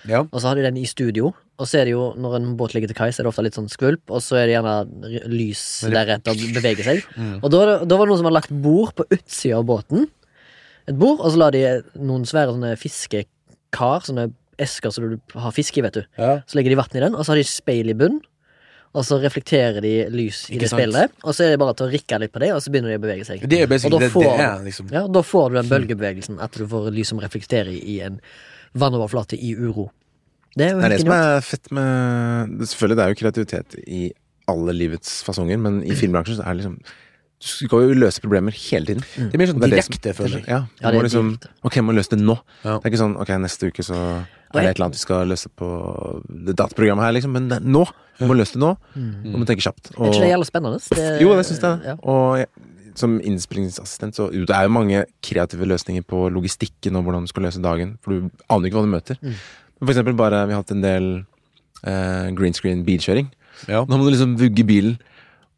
ja. og så hadde de den i studio. Og så er det jo, når en båt ligger til kai, så er det ofte litt sånn skvulp, og så er det gjerne lys deretter og beveger seg. Mm. Og da, da var det noen som hadde lagt bord på utsida av båten. Et bord, og så la de noen svære sånne fiskekar, sånne esker som du har fisk i, vet du. Ja. Så legger de vann i den, og så har de speil i bunn. Og så reflekterer de lys i Ikke det sant? speilet, og så er det bare til å rikke litt på det, og så begynner de å bevege seg. Det er Og da det får- det er, liksom. Ja, Da får du den bølgebevegelsen, at du får lys som reflekterer i en vannoverflate i uro. Det er jo Det er det som er fett med Selvfølgelig, det er jo kreativitet i alle livets fasonger, men i filmbransjen så er det liksom Du skal jo løse problemer hele tiden. Det blir sånn direkte, føler jeg. Ja, Ja, du ja, må liksom. Ok, må løse det nå. Ja. Det er ikke sånn ok, neste uke så er det et eller annet vi skal løse på det dataprogrammet her, liksom. Men det, nå! Du må løse det nå. Du må tenke kjapt. Er ikke det jævlig spennende? Det, Jo, det syns jeg. Ja. Og jeg, som innspillingsassistent så jo, det er jo mange kreative løsninger på logistikken og hvordan du skal løse dagen, for du aner ikke hva du møter. Mm. For eksempel bare Vi har hatt en del eh, green screen bilkjøring. Ja. Da må du liksom vugge bilen,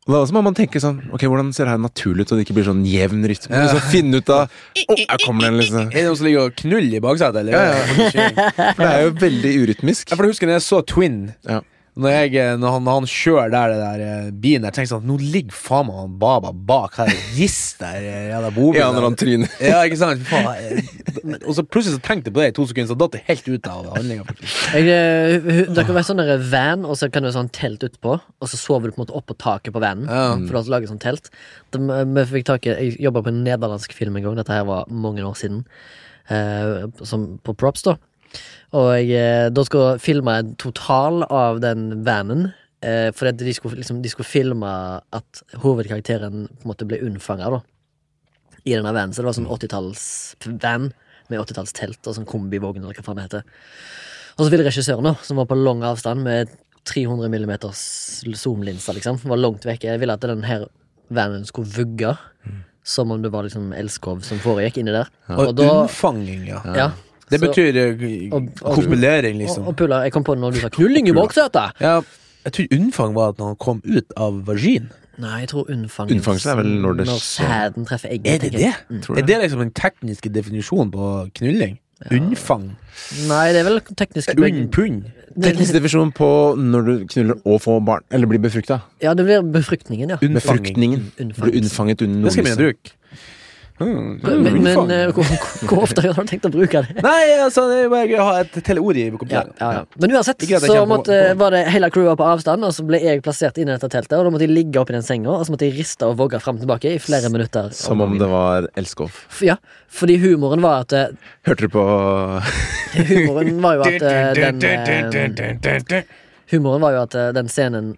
Og det også må man tenke sånn Ok, hvordan ser det her naturlig ut, så det ikke blir sånn jevn rytme? Ja. Liksom, finne ut av Å, her kommer den, liksom. Er det noen som ligger og knuller i baksetet, Ja, Ja, For det er jo veldig urytmisk. Ja, for jeg husker når jeg så Twin Ja. Når, jeg, eh, når, han, han kjører der det der eh, bilen der, tenker jeg sånn Nå ligger faen meg han Baba bak her og gister eh. Ja, når han tryner. Ja, ikke sant? Faen, eh, og så plutselig så tenkte jeg på det i to sekunder, så datt det helt ut av handlinga. Det kan være sånn van, og så kan du ha sånn telt utpå, og så sover du på en måte oppå taket på vanen. Ja. For har lager sånn telt. De, vi fikk tak i Jeg jobba på en nederlandsk film en gang, dette her var mange år siden. Eh, som på props, da. Og eh, da skulle jeg filme en total av den vanen. Eh, for at de, skulle, liksom, de skulle filme at hovedkarakteren på en måte ble unnfanga. I denne vanen. Så det var sånn 80-talls-van med 80-tallstelt og sånn kombivogn, eller hva faen det heter. Og så ville regissøren, da, som var på lang avstand med 300 millimeters zoomlinser, liksom, var langt vekke, ville at den her vanen skulle vugge. Som om det var liksom elskov som foregikk inni der. Og, Og da unnfanging, ja. Ja. Det Så- betyr eh, liksom. og- Og, Pula, jeg kom på det når du sa 'knulling i baksetet'. Ja, jeg tror unnfang var at han kom ut av vagin. Nei, jeg tror unnfang Unnfang er vel når det Når sæden treffer egget. Er det det? Mm. Er det. det liksom den tekniske definisjonen på knulling? Unnfang? Nei, det er vel teknisk Unnpund? Teknisk definisjon på når du knuller og får barn. Eller blir befrukta. Ja, det blir befruktningen, ja. Unnfanging. Befruktningen. Unnfangelse. Blir unnfanget under Det skal vi nordlyset. bruke. Hmm. Men, men eh, hvor, hvor- ofte har du tenkt å bruke det? Nei, altså, det er bare gøy å ha et teleord i i Ja, ja, ja. Men uansett så på- måtte, på- var det hele crewet på avstand, og så ble jeg plassert inn i dette teltet. Og da måtte jeg ligge oppi den senga, og så måtte jeg riste og vogge fram og tilbake i flere minutter. Som om det var elskov. Ja, fordi humoren var at eh, Hørte du på Humoren var jo at den Humoren var jo at eh, den scenen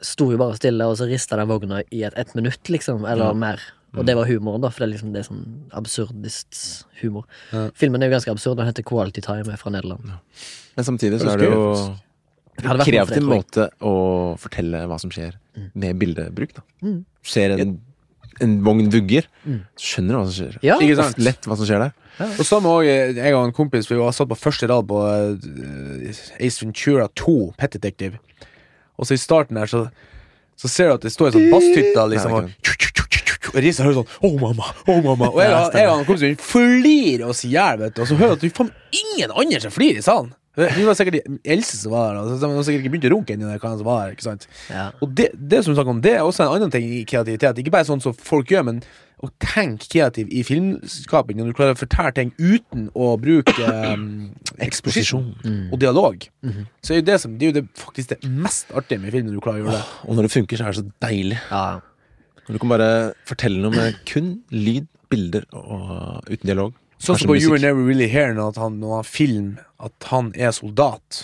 sto jo bare stille, og så rista den vogna i et, ett minutt, liksom, eller mer. Og det var humoren, da, for det er liksom det er sånn absurdist humor. Ja. Filmen er jo ganske absurd, den heter Quality Time, er fra Nederland. Men samtidig så er det jo en kreativ måte å fortelle hva som skjer med bildebruk. da Mm. Ser en, en vogn vugger, så skjønner du hva som skjer. Ja. Ikke sant? Lett hva som skjer der. Og samme eh, jeg og en kompis Vi var satt på første rad på uh, Ace Ventura 2, Pet Detective. Og så i starten der så, så ser du at det står en sånn basshytte liksom, og og Risa hører sånn oh, mamma', oh, mamma Og jeg, og- jeg og kompisen kompis min flirer oss i hjel. Og så hører du at det er faen ingen andre som flirer i salen. Det var sikkert Else som var der, så de har sikkert ikke begynt å runke ennå. var? Ja. Og det, det som du snakker om, det er også en annen ting i kreativitet. Ikke bare sånn som folk gjør, men å tenke kreativ i filmskaping. Når du klarer å fortelle ting uten å bruke um, eksposisjon og dialog. Så er jo det, som, det er jo det, faktisk det mest artige med film, når du klarer å gjøre det. Og når det funker, så er det så deilig. ja. Du kan bare fortelle noe med kun lyd, bilder og uten dialog. Sånn som på You Were. Never Really Here, når, han, når han filmer at han er soldat,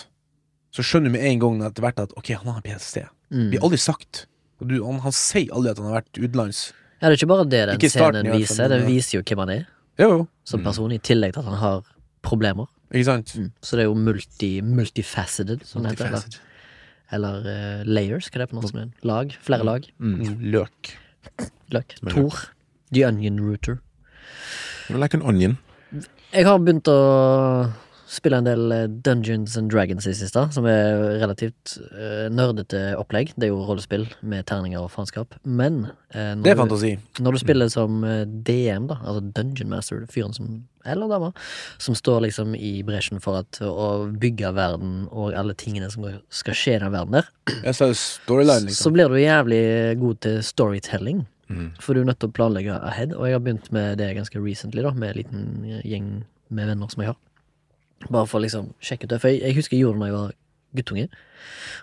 så skjønner du med en gang etter hvert at ok, han har PST. Mm. Det blir aldri sagt. Du, han, han sier aldri at han har vært utenlands. ja, det er ikke bare det den starten, scenen fall, viser, men den viser jo hvem han er Jo, jo. som person, i tillegg til at han har problemer. Ikke sant? Mm. Så det er jo multi, multifaceted, som det heter. Eller, Multifaceted. eller uh, layers, hva det er det på norsk? er Lag? Flere lag? Mm, Løk. Løk. Tor. The Onion Router. Like an onion. Jeg har begynt å spille en del eh, Dungeons and Dragons i siste, som er relativt uh, nerdete opplegg. Det er jo rollespill med terninger og faenskap. Men uh, når, Det er du, fantasi. når du spiller som DM, da, altså Dungeon Master, fyren som eller dama, som står liksom i bresjen for at, å bygge verden og alle tingene som skal skje i den verden der, så liksom. blir du jævlig god til storytelling. Mm. For du er nødt til å planlegge ahead, og jeg har begynt med det ganske recently, da, med en liten gjeng med venner som jeg har. Bare for å liksom sjekke ut det. For jeg, jeg husker jeg gjorde det da jeg var guttunge.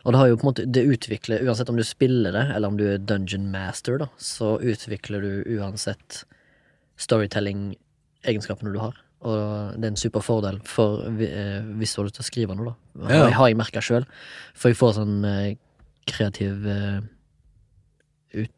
Og det har jo på en måte Det utvikler, uansett om du spiller det, eller om du er dungeon master, da, så utvikler du uansett storytelling-egenskapene du har. Og det er en super fordel for eh, hvis du har lyst til å skrive noe, da. Ja. Har, har jeg merka sjøl. For jeg får sånn eh, kreativ eh, ut,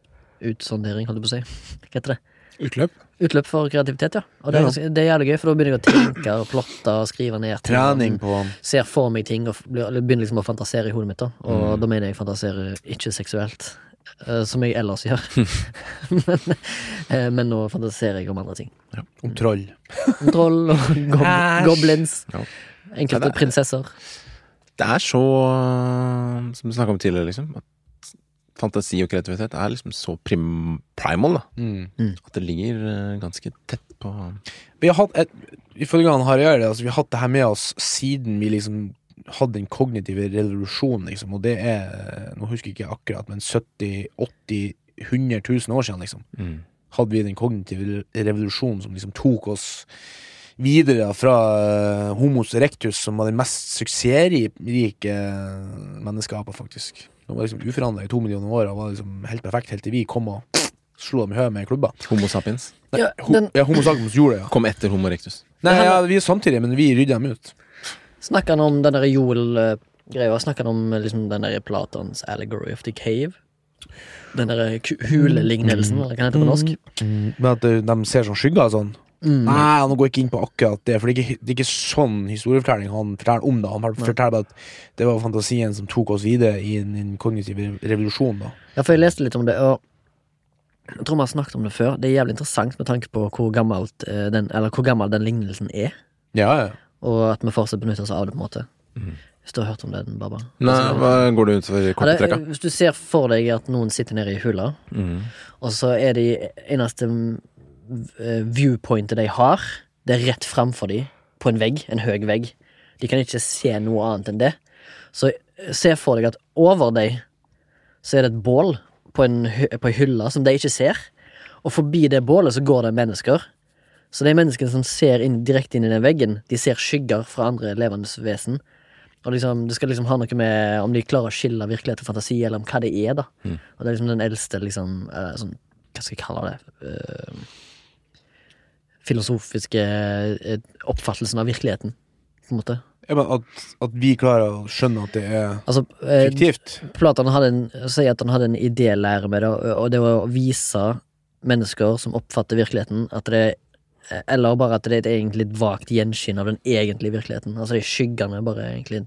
utsondering, holdt jeg på å si. Hva heter det? Utløp. Utløp for kreativitet, ja. Og det er, Ja. det er jævlig gøy, for da begynner jeg å tenke og plotte og skrive ned ting. Trening og på Ser for meg ting og begynner liksom å fantasere i hodet mitt. da Og Mm. da mener jeg fantasere ikke seksuelt, eh, som jeg ellers gjør. men, eh, men nå fantaserer jeg om andre ting. om troll. Om Troll og gob goblins. Ja. Enkelte det er- prinsesser. Det er så Som du snakka om tidligere, liksom. At fantasi og kreativitet er liksom så prim primal, da. Mm. At det ligger eh, ganske tett på Vi har hatt et, Ifølge han Harry Eide, altså, vi har hatt det her med oss siden vi liksom hadde den kognitive revolusjonen, liksom, og det er Nå husker jeg ikke akkurat, men 70 80 100 000 år siden, liksom. mm. Hadde vi den kognitive revolusjonen som liksom tok oss videre fra Homo Homos erectus, som var den mest suksessrike menneskeapa, faktisk. Den var liksom uforandra i to millioner år og var liksom helt perfekt helt til vi kom og slo dem i høyet med klubber. Homo sapiens. Nei, Ja, ho den- ja, Homo sapiens gjorde det, ja. Kom etter Homo rectus. Nei, ja, vi er samtidig, men vi rydder dem ut. Snakker han om den der Joel-greia? Snakker han om eh, liksom, den der Platons Allegory of the Cave? Den der hulelignelsen, eller hva heter det på norsk? Men at eh, de ser sånn skygger og sånn. Mm. Nei, han går ikke inn på akkurat det, for det er ikke, det er ikke sånn historiefortelling han forteller om det. Han forteller bare at det var fantasien som tok oss videre i en, en kognitiv revolusjon, da. Ja, for jeg leste litt om det, og jeg tror vi har snakket om det før. Det er jævlig interessant med tanke på hvor, gammelt, eh, den, eller hvor gammel den lignelsen er, Ja, ja. og at vi fortsatt benytter oss av det, på en måte. Mm. Hvis du har hørt om den, Baba? Nei, hva går det ut for Ja, korte det, trekka? hvis du ser for deg at noen sitter nede i hula, Mm. og så er de eneste eh, viewpointet de har, det er rett framfor dem, på en vegg, en høy vegg. De kan ikke se noe annet enn det. Så eh, se for deg at over deg så er det et bål på en, på en hylle som de ikke ser, og forbi det bålet så går det mennesker. Så de menneskene som ser inn, direkte inn i den veggen, de ser skygger fra andre levende vesen. Og liksom, Det skal liksom ha noe med om de klarer å skille virkelighet og fantasi, eller om hva det er. da Mm. Og det er liksom den eldste liksom, uh, sånn, Hva skal jeg kalle det? Eh, filosofiske eh, oppfattelsen av virkeligheten, på en måte. ja men at, at vi klarer å skjønne at det er Altså, eh, fiktivt. Platan sier at han hadde en idélære med det, og det var å vise mennesker som oppfatter virkeligheten, at det Eller bare at det er egentlig et vagt gjenskinn av den egentlige virkeligheten. Altså de skyggene bare egentlig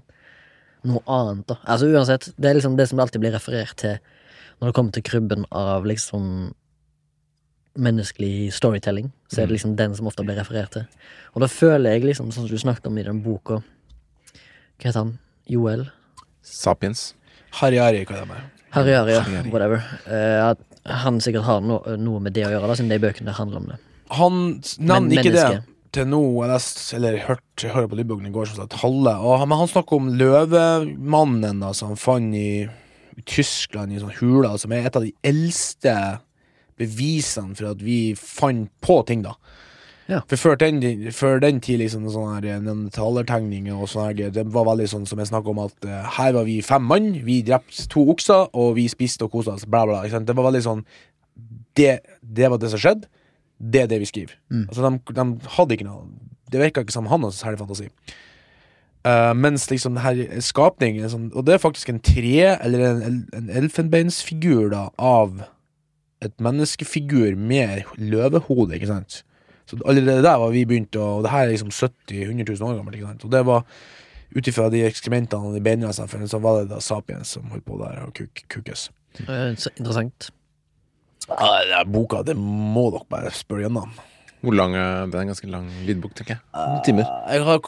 noe annet, da. Altså uansett, det er liksom det som alltid blir referert til når det kommer til krybben av liksom menneskelig storytelling, så er det liksom den som ofte blir referert til. Og da føler jeg liksom, sånn som du snakket om i den boka Hva heter han? Joel? Sapiens. Harry-Ari, hva det er. Harry-Ari, ja. Whatever. Uh, at han sikkert har no noe med det å gjøre, da, siden de bøkene handler om det. Han nevner Men ikke det til nå. Jeg lest, eller hørte, jeg hører på lydboken i går, som sagt, halve. Og, men han snakker om løvemannen da, som han fant i, i Tyskland, i sånn hula, som er et av de eldste bevisene for at vi fant på ting, da. Ja. For før den, før den tid, liksom, sånne her neandertalertegninger og sånn her, det var veldig sånn som jeg snakker om at uh, her var vi fem mann, vi drepte to okser, og vi spiste og kosa oss, bla, bla. Ikke sant? Det var veldig sånn det, det var det som skjedde. Det er det vi skriver. Altså, de, de hadde ikke noe Det virka ikke som han hadde så særlig fantasi. Uh, mens liksom det her skapningen sånn, Og det er faktisk en tre, eller en, en elfenbeinsfigur da, av et menneskefigur med løvehode, ikke sant. Så allerede der var vi begynt Og det her er liksom 70 100 000 år gammelt, ikke sant. Og det var ut ifra de ekskrementene og de beinrestene, så var det da sapiens som holdt på der og kuk, kukes. Eh, så interessant. Ja, det er boka, det må dere bare spørre gjennom. Hvor lang er Det er en ganske lang lydbok, tenker jeg. Noen timer. Jeg har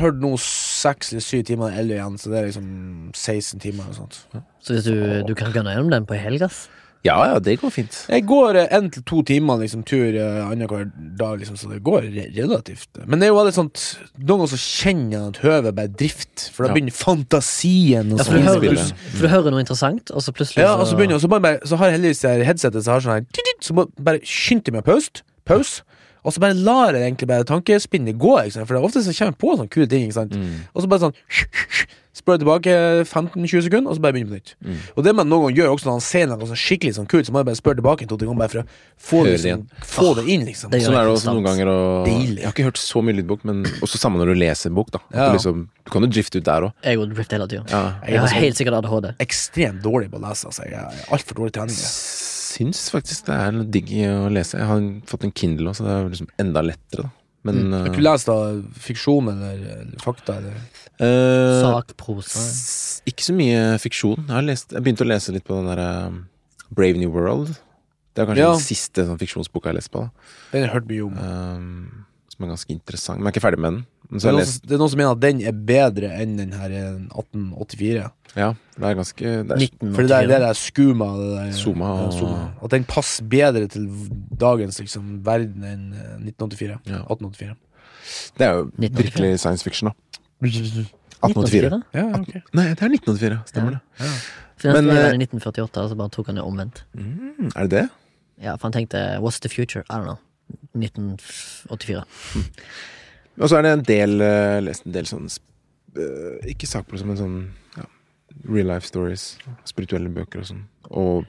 hørt nå seks eller syv timer eller igjen, så det er liksom 16 timer eller sånt. Så hvis du, du kan gå gjennom den på helg, ass. Ja ja, det går fint. Jeg går én en til to timer liksom tur uh, annenhver dag, liksom, så det går re relativt. Men det er jo veldig sånt Noen ganger så kjenner jeg at høvet bare drift, for da Ja. begynner fantasien og Ja, for, du sånn. hører, innspillet. for du hører noe interessant, og så plutselig Ja, og så begynner jeg, og så, bare, så har jeg heldigvis headsetet så har sånn her Så må jeg bare skynde meg pause, pause, og så bare lar jeg egentlig bare tankespinnet gå, ikke sant? for det er ofte så kommer jeg på sånne kule ting, ikke sant. Mm. Og så bare sånn Spør tilbake 15-20 sekunder, og så bare begynner på nytt. Mm. Og det man noen ganger gjør også når han ser noe sånn skikkelig sånn kult, så må jeg bare spørre tilbake to-tre ganger bare for å få det, liksom, få det inn, liksom. det Sånn er det også noen ganger. Og jeg har ikke hørt så mye lydbok, men også samme når du leser en bok. da Ja. du, liksom, du kan jo drifte ut der òg. Jeg går drift hele tida. Ja. Jeg Jeg har helt sikkert ADHD. ekstremt dårlig på å lese. Altså. Jeg er altfor dårlig trening. jeg. Syns faktisk det er digg å lese. Jeg har fått en Kindle også, så det er liksom enda lettere. da Men Har eh, du lest da fiksjon eller, eller fakta? Eller? Eh, Sakprosa. s- Ikke så mye fiksjon. Jeg, har lest, jeg begynte å lese litt på den derre Brave New World. Det er kanskje Ja. den siste sånn, fiksjonsboka jeg har lest på. da Den har jeg hørt mye om. Um, som er ganske interessant. Men jeg er ikke ferdig med den. Men Det er, noen, det er noen som mener at den er bedre enn den her eh, 1884. Ja, det er ganske det er, 1984. For det der, der skuma det der, Zuma ja, Zuma. At den passer bedre til dagens liksom, verden enn eh, 1984. Ja. 1884. det er jo virkelig science fiction, da. 1884. 1984? Ja, ok. Nei, det er 1984. Stemmer det. Ja. Men, skrev eh, i 1948, og så bare tok han det omvendt. Mm, er det det? Ja, for han tenkte 'what's the future'? I don't know. 1984. Og så er det en del uh, Lest en del sånn Ikke sak Ikke sakprosa, men sånn ja, real life stories. Spirituelle bøker og sånn. Og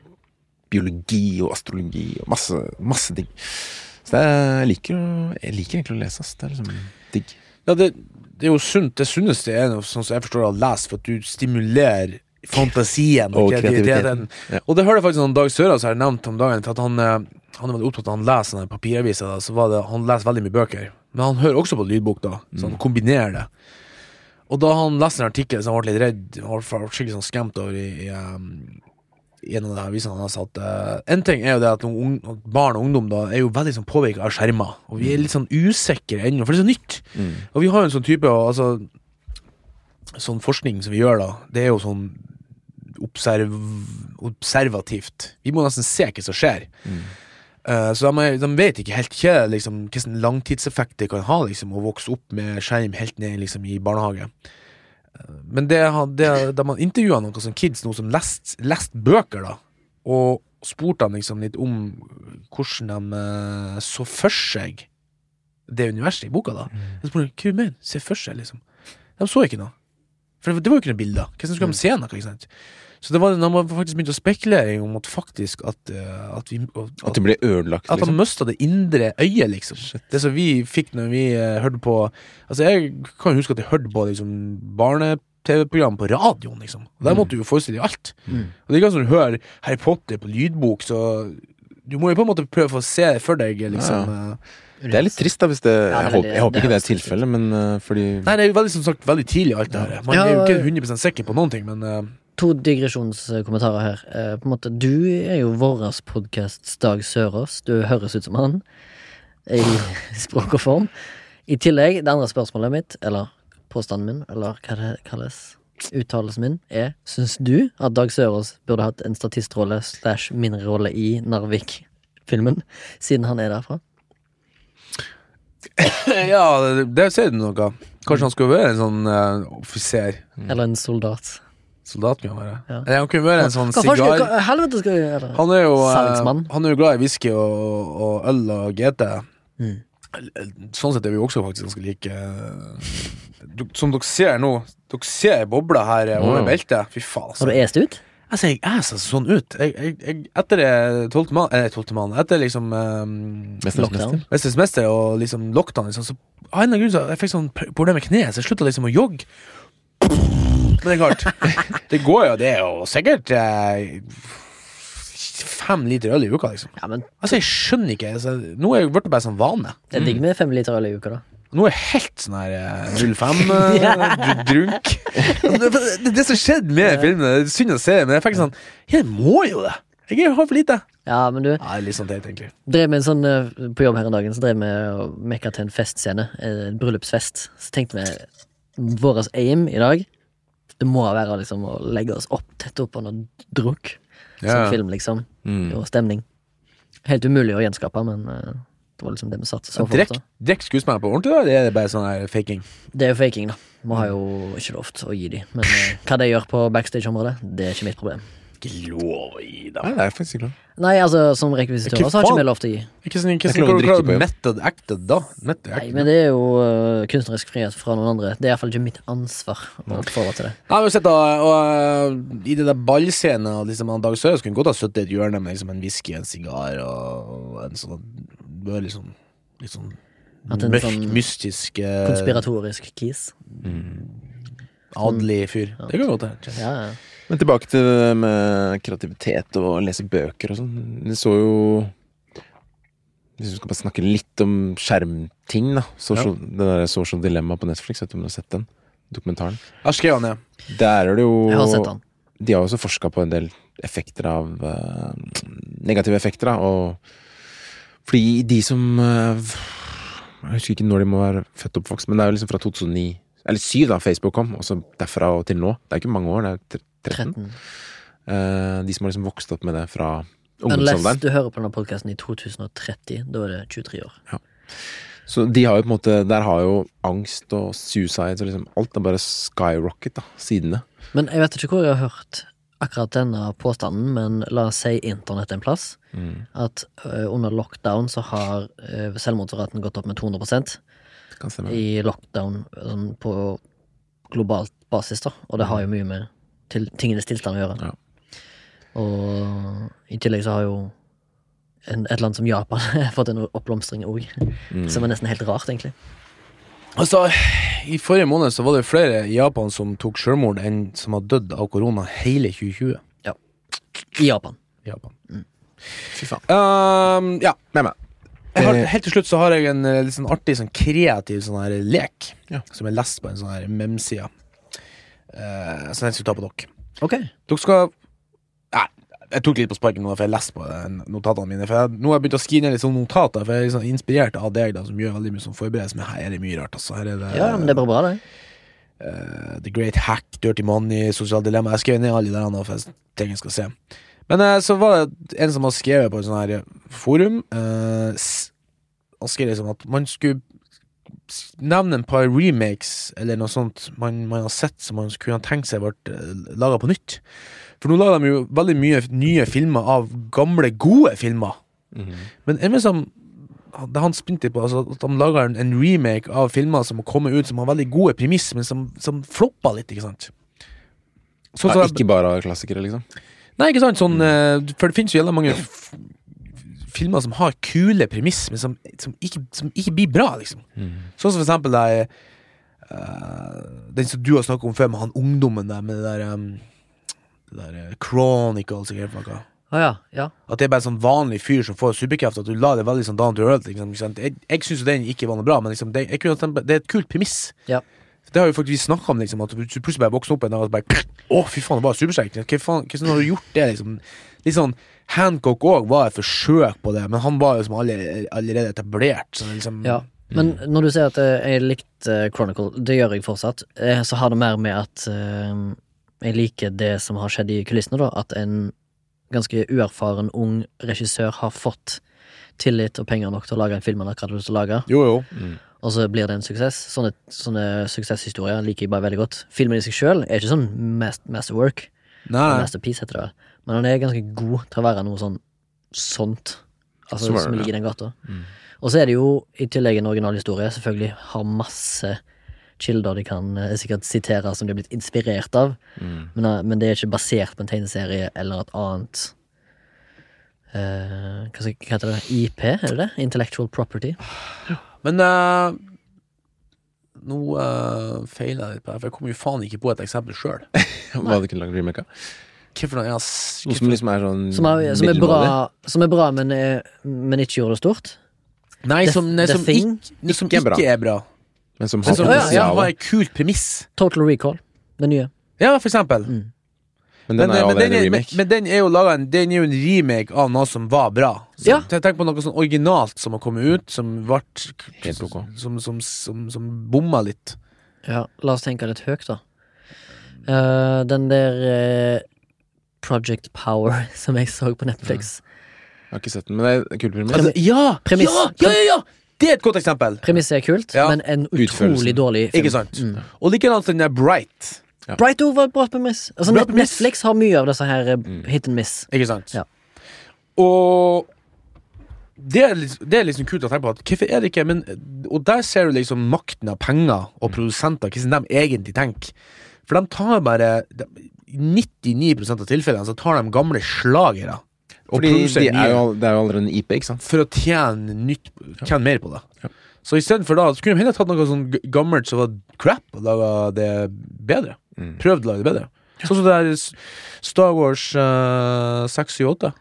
biologi og astrologi og masse, masse ting. Så det er, jeg liker å Jeg liker egentlig å lese, ass. Det er liksom digg. Ja, det, det er jo sunt. Det sunneste er sånn som jeg forstår å lese, for at du stimulerer fantasien og, Og kreativiteten. Ja. Og det hørte jeg faktisk han Dag Sørås har nevnt om dagen, for at han, eh, han er veldig opptatt av han leser sånne papiraviser. Da, så var det, han leser veldig mye bøker. Men han hører også på lydbok, da, så han kombinerer det. Og da han leste en artikkel så han ble litt redd, han ble skikkelig sånn skremt over i, i, um, i en av de avisene han har satt uh, En ting er jo det at noen barn og ungdom da er jo veldig sånn påvirka av skjermer. Og vi er litt sånn usikre ennå, for det er så nytt. Mm. Og vi har jo en sånn type altså, Sånn forskning som vi gjør da, det er jo sånn observ, observativt. Vi må nesten se hva som skjer. Eh, så de, de vet ikke helt hva liksom, hvilken langtidseffekt det kan ha liksom, å vokse opp med skjerm helt ned liksom, i barnehage. Men det, det, da man intervjua noen som kids nå som leste lest bøker, da, og spurte dem liksom litt om hvordan de eh, så for seg det universet i boka, da. Så spurte de hva mener Se for seg, liksom. De så ikke noe. For det, det var jo ikke noen bilder. Hvordan skulle de se noe? ikke sant? Så det var, da man faktisk begynte å spekulere om at faktisk at, eh, at vi at, At det ble ødelagt, at han liksom. mista det indre øyet, liksom. Det som vi fikk når vi eh, hørte på Altså, jeg kan jo huske at jeg hørte på liksom barne-TV-program på radioen, liksom. Og der måtte du jo forestille deg alt. Mm. Og det er ikke sånn du hører Harry Potter på lydbok, så du må jo på en måte prøve å se for deg, liksom. ja. Det er litt trist, da, hvis det Ja, det Jeg, håper, veldig- jeg håper ikke det er det er tilfellet, men uh, fordi Nei, det er jo veldig, som sagt, veldig tidlig, alt det her. Man Ja, er jo ikke 100 sikker på noen ting, men eh, To digresjonskommentarer her. Eh, på en måte, Du er jo vår podkasts Dag Sørås. Du høres ut som han i språk og form. I tillegg, det andre spørsmålet mitt, eller påstanden min, eller hva det kalles, uttalelsen min, er Syns du at Dag Sørås burde hatt en statistrolle slash mindre rolle i Narvik-filmen, siden han er derfra? Ja, det, det sier du noe. Kanskje han skulle være en sånn uh, offiser. Eller en soldat? Soldat kunne han være. Ja. Han kunne være en sånn sigar... helvete skal vi gjøre? Han er jo, eh, Salgsmann. han er jo glad i whisky og, og øl og GT. Mm. Sånn sett er vi jo også faktisk ganske like. Som dere ser nå, dere ser bobla her eh, over Mm. beltet. Fy faen, Har altså. du est ut? Altså, jeg ser sånn ut. Jeg, jeg, jeg, etter tolvte mann Eller tolvte mann. Etter liksom um, Mesterens mester. Mester og liksom lockdown, liksom, så av en eller annen grunn så jeg fikk sånn problem med kneet, så jeg slutta liksom å jogge. Men det er klart, det går jo. Det er jo sikkert eh, fem liter øl i uka, liksom. Ja, men Altså, jeg skjønner ikke. Altså, nå er jeg blitt bare sånn vane. det er digg med fem liter øl i uka, da. Nå er jeg helt sånn her eh, 05 eh, drunk. Altså, det, det, det som skjedde med filmen, det er synd å se, men jeg fikk sånn Jeg må jo det! Jeg har for lite. Ja, men du, Ja, det er litt sånn teit, egentlig. drev med en sånn eh, På jobb her en dagen Så drev vi og mekka til en festscene eh, En bryllupsfest Så tenkte vi Våres aim i dag Det må være liksom å legge oss opp Tett noe drukk Ja. Som film liksom Mm. Og stemning Helt umulig å gjenskape Men uh, det var liksom det vi satt så for Drekk skuespillere på ordentlig, da? Det er bare sånn her faking? Det er jo faking da Vi har jo ikke lov til å gi dem. Men uh, hva de gjør på backstage-området Det er ikke mitt problem Ikke lov å gi dem. Nei, det er faktisk ikke lov. Nei, altså som rekvisitør Så har ikke vi lov til å gi Ikke sånn, ikke ikke lov å drikke på jobb. Method acted, da? Method Nei, men det er jo uh, kunstnerisk frihet fra noen andre. Det er iallfall ikke mitt ansvar å oppfordre til det. Nei, men sett da, og, uh, I det der ballscenen liksom, han Dag Sørås kunne godt ha sittet i et hjørne med liksom, en whisky, en sigar og en sånn Det var liksom litt sånn en mørk, sånn mystisk uh, Konspiratorisk kis. adelig fyr. Det kan godt hende. Ja, ja. Men tilbake til det med kreativitet og lese bøker og sånn. Vi så jo Hvis vi skal bare snakke litt om skjermting, da. Social, Det der Social Dilemma på Netflix, vet du om du har sett den? Dokumentaren. Jeg skrev den, ja. Der er det jo Jeg har sett den. De har også forska på en del effekter av uh, Negative effekter, da. Og fordi de som uh, Jeg husker ikke når de må være født og oppvokst, men det er jo liksom fra 2009 Eller 2007 da Facebook kom, og så derfra og til nå. Det er ikke mange år, det er 13. 13. Uh, de som har liksom vokst opp med det fra Unless ungdomsalderen. du hører på denne podkasten i 2030. Da er det 23 år. Så de har jo på en måte Der har jo angst og suicide og liksom Alt er bare skyrocket, da, sidene. Men jeg vet ikke hvor jeg har hørt akkurat denne påstanden, men la oss si internett en plass. Mm. At uh, under lockdown så har uh, selvmordsraten gått opp med 200 Det kan stemme. i lockdown sånn på globalt basis, da. Og det har jo mye med til, tingenes tilstand å gjøre. Ja. Og i tillegg så har jo en, et land som Japan fått en oppblomstring òg, Mm. som er nesten helt rart, egentlig. Altså, I forrige måned så var det flere i Japan som tok selvmord, enn som har dødd av korona hele 2020. Ja. I Japan. i Japan. Fy faen. Um, ja. Med meg. Jeg har, Eh. helt til slutt så har jeg en eh, litt sånn artig, sånn kreativ sånn her lek. Ja. Som jeg leste på en sånn her mem-side. Uh, som jeg skal ta på dere. Okay. Dere skal Nei, jeg tok litt på sparken nå, for jeg leste på notatene mine. For jeg, nå har jeg begynt å skrive ned litt sånne notater, for jeg er liksom inspirert av deg, da, som gjør veldig mye sånn forberedelse. Men her er det mye rart, altså. Her er det, Ja, men det er bare bra, det. Uh, The Great Hack, Dirty Money, Sosialt Dilemma. Jeg skrev ned alle de der for jeg tenker jeg skal se. Men uh, så var det en som har skrevet på et sånt her forum uh, Han skrev liksom at man skulle nevne en par remakes eller noe sånt man, man har sett som man kunne tenkt seg ble uh, laga på nytt. For nå lager de jo veldig mye nye filmer av gamle, gode filmer. Mhm. Men er det som det han spinte på, altså at de lager en, en remake av filmer som har kommet ut som har veldig gode premiss, men som, som floppa litt, ikke sant? Så, Ja, ikke bare klassikere, liksom. Nei, ikke sant, sånn mm. For det finnes jo jævla mange filmer som har kule premiss, men som, som, ikke, som ikke blir bra, liksom. Sånn som for eksempel der, uh, Den som du har snakket om før, med han ungdommen der med det der um, Det der uh, Chronicles for noe. Å ja. Ja. At det er bare en sånn vanlig fyr som får superkrefter. At du la det veldig sånn down to earth. Liksom. Jeg, jeg syns jo den ikke var noe bra, men liksom, det, kunne, det er et kult premiss. Ja. Det har jo faktisk snakka om, liksom, at du plutselig bare våkner opp en dag og bare Å, fy faen, det var supersterkt. Hva faen, hvordan har du gjort det, liksom? Litt sånn Hancock òg var et forsøk på det, men han var jo som allerede, allerede etablert. Så liksom, Ja. Men når du sier at jeg likte eh, Chronicle, det gjør jeg fortsatt, eh, så har det mer med at eh, jeg liker det som har skjedd i kulissene, da. At en ganske uerfaren ung regissør har fått tillit og penger nok til å lage en film han akkurat har lyst til å lage, Jo, jo. og så blir det en suksess. Sånne, sånne suksesshistorier liker jeg bare veldig godt. Filmen i seg sjøl er ikke sånn masterwork. Nei. Masterpiece heter det vel. Men han er ganske god til å være noe sånn sånt. Altså Smart, som ligger i den gata. Mm. Og så er det jo i tillegg en original historie. Selvfølgelig har masse kilder de kan eh, sikkert sitere som de har blitt inspirert av. Mm. Men, eh, men det er ikke basert på en tegneserie eller et annet eh, hva, skal- hva heter det? IP, er det det? Intellectual Property. Men eh, nå uh, feiler jeg litt på det, for jeg kommer jo faen ikke på et eksempel sjøl. Var det ikke en lang remake av? Noe? Ja, Noe som liksom er sånn Som er, som er, bra, som er bra, men, eh, men ikke gjorde det stort. Nei, som, nei, The som, Thing? ikke, som Ikke er bra. ikke er bra. Men som har potensial. Ja, ja, var et kult premiss. Total Recall, den nye. Ja, for eksempel. Mm. Men den er jo men, den allerede remake. men den er jo laget en, Den er jo en remake av noe som var bra. Så, Ja. Tenk på noe sånn originalt som har kommet ut, som ble. Som, som, som, som bomma litt. Ja, la oss tenke litt høyt, da. Uh, den der eh, Project Power som jeg så på Netflix. Jeg har ikke sett den, men det er en kul premiss. Altså, ja! Premiss- ja! Ja, ja, ja! Det er et godt eksempel. Premisset er kult, Ja. men en utrolig Utførelsen. dårlig film. Ikke sant? Mm. Og likedan den er Bright. Bright Over var et bra premiss. Altså, Bra Net- premiss. Netflix har mye av disse her eh, Mm. hit and miss. Ikke sant? Ja. Og det er, liksom, det er liksom kult å tenke på. At hvorfor er det ikke men, Og der ser du liksom makten av penger og produsenter, hvordan de egentlig tenker. For de tar bare de, 99 av tilfellene så tar de gamle slagere og Fordi de er jo, det er jo allerede en IP, ikke sant? for å tjene, nytt, tjene mer på det. Ja. Så istedenfor da, så kunne de heller tatt noe sånn gammelt som var crap, og laga det bedre. Mm. Prøvd å lage det bedre. Sånn som det er Star Wars uh, 6, 7, 8.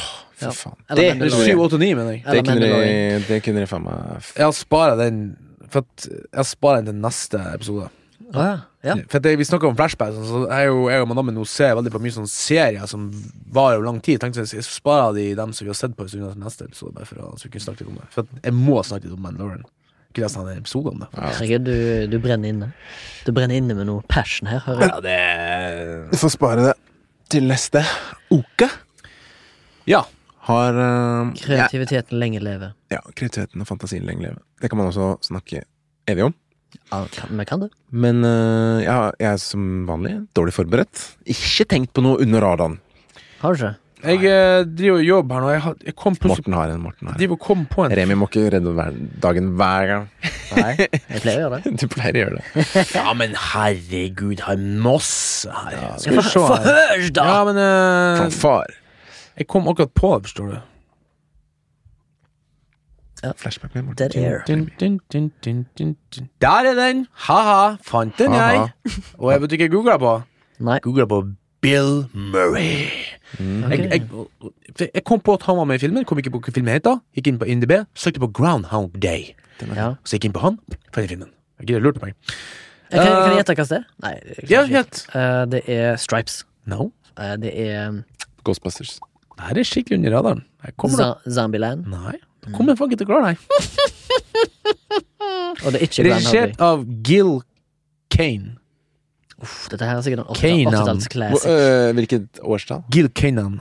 Åh, fy Ja. faen. Det, 7, 8, 9, mener jeg. det, kunne de, Mandalorian. det kunne de faen meg har spara den For at jeg sparer den til neste episode. Å ja. ja. For det, Vi snakker om flashback, sånn, så jeg, er jo, jeg og madammen nå ser veldig på mye sånne serier som varer over lang tid. Tenkte jeg, jeg sparer de dem som vi har sett på en stund til neste episode, bare for å så vi kunne snakke litt om det. For jeg må snakke litt om Mandalorian. Kunne nesten hatt en episode om det. Herregud, du, du brenner inne. Du brenner inne med noe passion her, hører jeg. Ja, det Vi får spare det til neste uke. Ja. Har ja, Kreativiteten lenge leve. ja, kreativiteten og fantasien lenge leve. Det kan man også snakke evig om. Ja, kan, vi kan det. Men eh, ja, jeg er som vanlig dårlig forberedt. Ikke tenkt på noe under radaren. Har du ikke? Jeg eh, driver og jobber her nå. Jeg, har, jeg kom plutselig Morten har en. Morten har en. driver og kom på en Remi må ikke redde hver, dagen hver gang. Nei, jeg pleier å gjøre det. Du pleier å gjøre det. Ja, men herregud, har Moss her. Skal vi se få høre, da! Ja, men eh, Fra far. Jeg kom akkurat på det, forstår du. Flashback med Morten. Dead air. Dun, dun, dun, dun, dun, dun. Der er den! Ha-ha, fant den Ha-ha. jeg. Og jeg vet ikke hva jeg googla på. Nei. Googla på Bill Murray. Ok. Jeg, jeg, jeg kom på at han var med i filmen, kom ikke på hva filmen heter. Gikk inn på INDB, søkte på Groundhound Day. Ja. Så gikk inn på han, fant filmen. Jeg gidder lurte meg. Jeg kan, kan Eh, jeg gjette hva det er? Nei. Ja, gjett. Eh, det er Stripes. No. Uh, det er Ghostbusters. Det her er skikkelig under radaren. Da. Zombieland. Nei, da kommer jeg faen ikke til å klare det. Og det er ikke Grand Regissert Hobby. av Gil Kane. Uff, Dette her er sikkert en Kanan. 80-talls Hvor, classic. øh, hvilket årstall? Gil Kanan.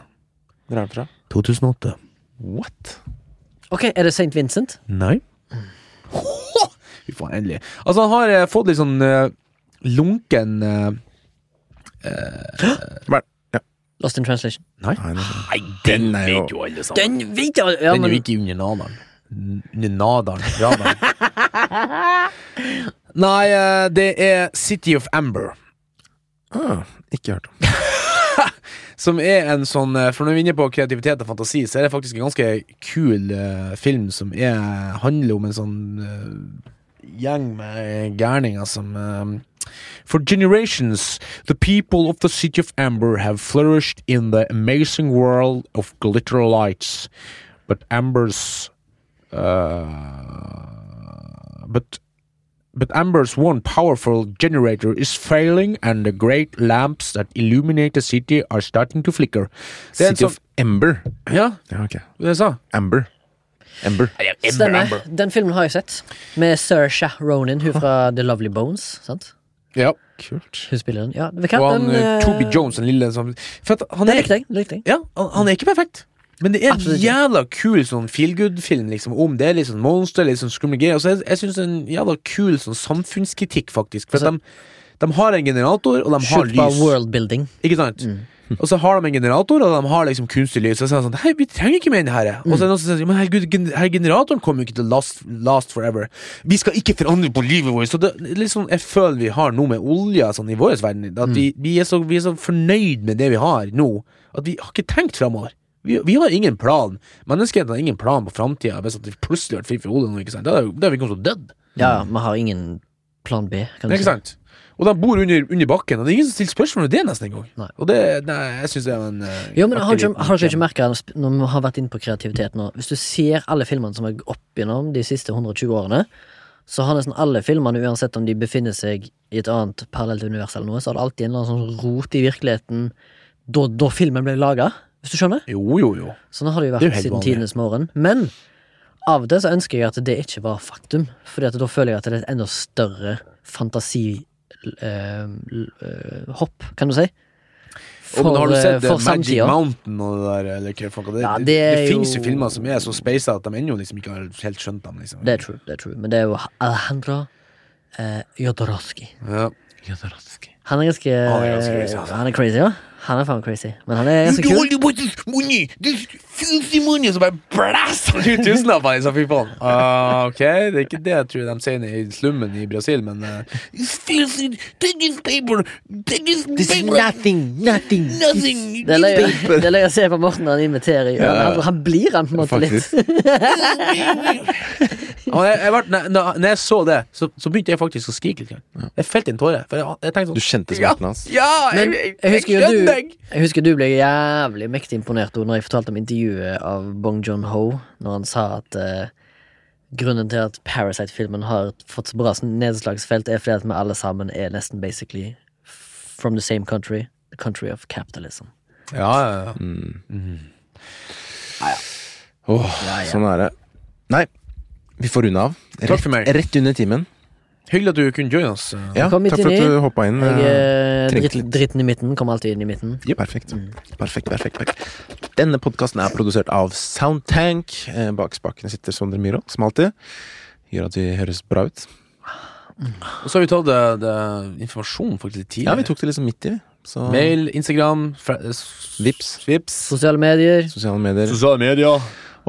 Hvor er det fra? 2008. What? Ok, er det St. Vincent? Nei. Fy faen, endelig. Altså, han har eh, fått litt sånn eh, lunken eh, Hva er ja. Lost in Translation. Nei. Nei. Nei, den er jo- jo alle sammen. Den vet jeg ja, Den er men, jo ikke under nadaren. N- Under nadaren. Radaren. Nei, eh, det er City of Amber. Ah, ikke hørt om. Som er en sånn eh, For når vi er inne på kreativitet og fantasi, så er det faktisk en ganske kul uh, film som er, handler om en sånn uh, gjeng med gærninger som eh, For generations, the people of the city of Amber have flourished in the amazing world of glitter lights. But Amber's uh, but but Amber's one powerful generator is failing, and the great lamps that illuminate the city are starting to flicker. Det er City sånn of Ember. Ja, Ja, ok. det jeg sa. Amber. Ember. Stemmer. Den filmen har jeg sett. Med Saoirse Ronan, hun fra The Lovely Bones. Sant? Ja. Kult. Hun spiller den. Ja, vet du Og han Den, eh, eh, Toby Jones, den lille som For at han Det er likte jeg. Det likte jeg. Ja, han, han er ikke perfekt. Men det er en Absolutt ikke. jævla kul sånn feel good-film liksom, om det er litt sånn monster, litt sånn skumle greier. Og så jeg, jeg syns det er en jævla kul sånn samfunnskritikk, faktisk. For at de, de har en generator, og de har Shoot by lys. worldbuilding. Ikke sant? Og så har de en generator, og de har liksom kunstig lys. Og så er det sånn Hei, vi trenger ikke mer enn her. Og så er det noen som sier Men herregud, gud, her generatoren kommer jo ikke til last, last forever. Vi skal ikke forandre på livet vårt. Så det er litt sånn jeg føler vi har noe med olja sånn i vår verden. At vi, vi, er så, vi er så fornøyd med det vi har nå, at vi har ikke tenkt framover. Vi, vi har ingen plan. Menneskeheten har ingen plan på framtida hvis vi plutselig har vært fri for olje nå, ikke sant. Da er da er vi kommet til å dø. Ja, vi har ingen plan B, kan du Ikke si. sant? Og de bor under, under bakken, og det er ingen som stiller spørsmål ved det nesten engang. Og det, nei, jeg syns det er en eh, Jo, men har du ikke, ikke merka, når vi har vært inne på kreativitet nå Hvis du ser alle filmene som er opp gjennom de siste 120 årene, så har nesten alle filmene, uansett om de befinner seg i et annet parallelt univers eller noe, så har det alltid en eller annen sånn rot i virkeligheten da, da filmen ble laga, hvis du skjønner? Jo, jo, jo. Sånn har det jo vært det siden tidenes morgen. Men av og til så ønsker jeg at det ikke var faktum, Fordi at da føler jeg at det er et enda større fantasihopp, kan du si. Og, men har du eh, sett eh, for Magic samtiden? Mountain og det der? Eller hva faen, det, Ja, det, det det, finnes jo jo- filmer som er så speisa at de ennå liksom ikke har helt skjønt dem. Liksom. Det er true, det er true. Men det er jo Alejandro eh, Jodorowsky. Ja. Han er ganske Han er ganske crazy, altså. Han er crazy, ja. Han er faen crazy. Men han er ganske kul. money, this filthy money, så bare blæster han ut tusenlapper i, så fy faen. Ah, ok, det er ikke det jeg tror de sier i slummen i Brasil, men uh, This filthy, take this paper, take this paper, nothing, nothing. nothing. Det er løye det er løye å se på Morten når han inviterer. Ja. Han, han blir han på en måte litt. Og jeg, jeg, ble- når, når jeg så det, så, så begynte jeg faktisk å skrike litt. Ja. Jeg felte en tåre. For jeg, jeg tenkte Du sånn kjente smerten hans? Ja, ja jeg, jeg, jeg husker jo du. Jeg husker du ble jævlig mektig imponert når jeg fortalte om intervjuet av Bong John-ho, når han sa at uh, grunnen til at Parasite-filmen har fått så bra nedslagsfelt, er fordi at vi alle sammen er nesten basically from the same country. The country of capitalism. Ja, ja, ja. Åh, Ja, ja. Sånn er det. Nei, vi får runde av. Takk for meg. Rett under timen. Hyggelig at du kunne joine oss. Ja, takk for at du hoppa inn. Jeg, eh, eh, dritt, dritten i midten kommer alltid inn i midten. Ja, perfekt. Perfekt, perfekt, perfekt. Denne podkasten er produsert av Soundtank. Eh, Bak spakene sitter Sondre Myhrå, som alltid. Gjør at vi høres bra ut. Og så har vi tatt det, det informasjon faktisk litt Ja, vi tok det liksom midt i. Så Mail, Instagram, fra, s- Vips. Vips. Sosiale medier. Sosiale medier. Sosiale medier.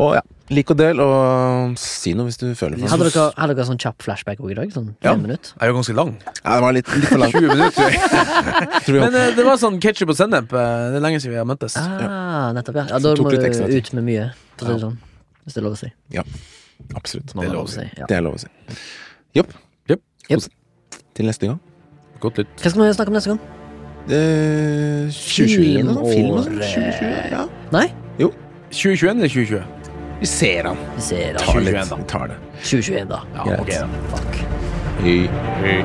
Og ja, lik og del, og si noe hvis du føler for Hadde dere, hadde dere sånn kjapp flashback òg i dag? Sånn Ja. minutter? Er jo ganske lang. Ja, det var litt, litt for langt. 20 minutter. Tror vi Men eh, det var sånn ketsjup og sennep. eh, Det er lenge siden vi har møttes. Ah, nettopp, ja. ja da må du ekstra ut med mye, for å si det sånn. Hvis det er lov å si. Absolutt. Det er lov å si. Ja. Det er lov å si. Jopp. Jopp. Jopp. Til neste gang. Godt lytt. Hva skal vi snakke om neste gang? Eh, 2021, da? Film og sånn? 2020, ja. Nei? 2021 eller 2020? Vi ser han. Vi ser han. Tar litt. 2021 da. Vi tar det. 2021, da. Ja, Greit. Okay, da. Fuck. Hei. Hei.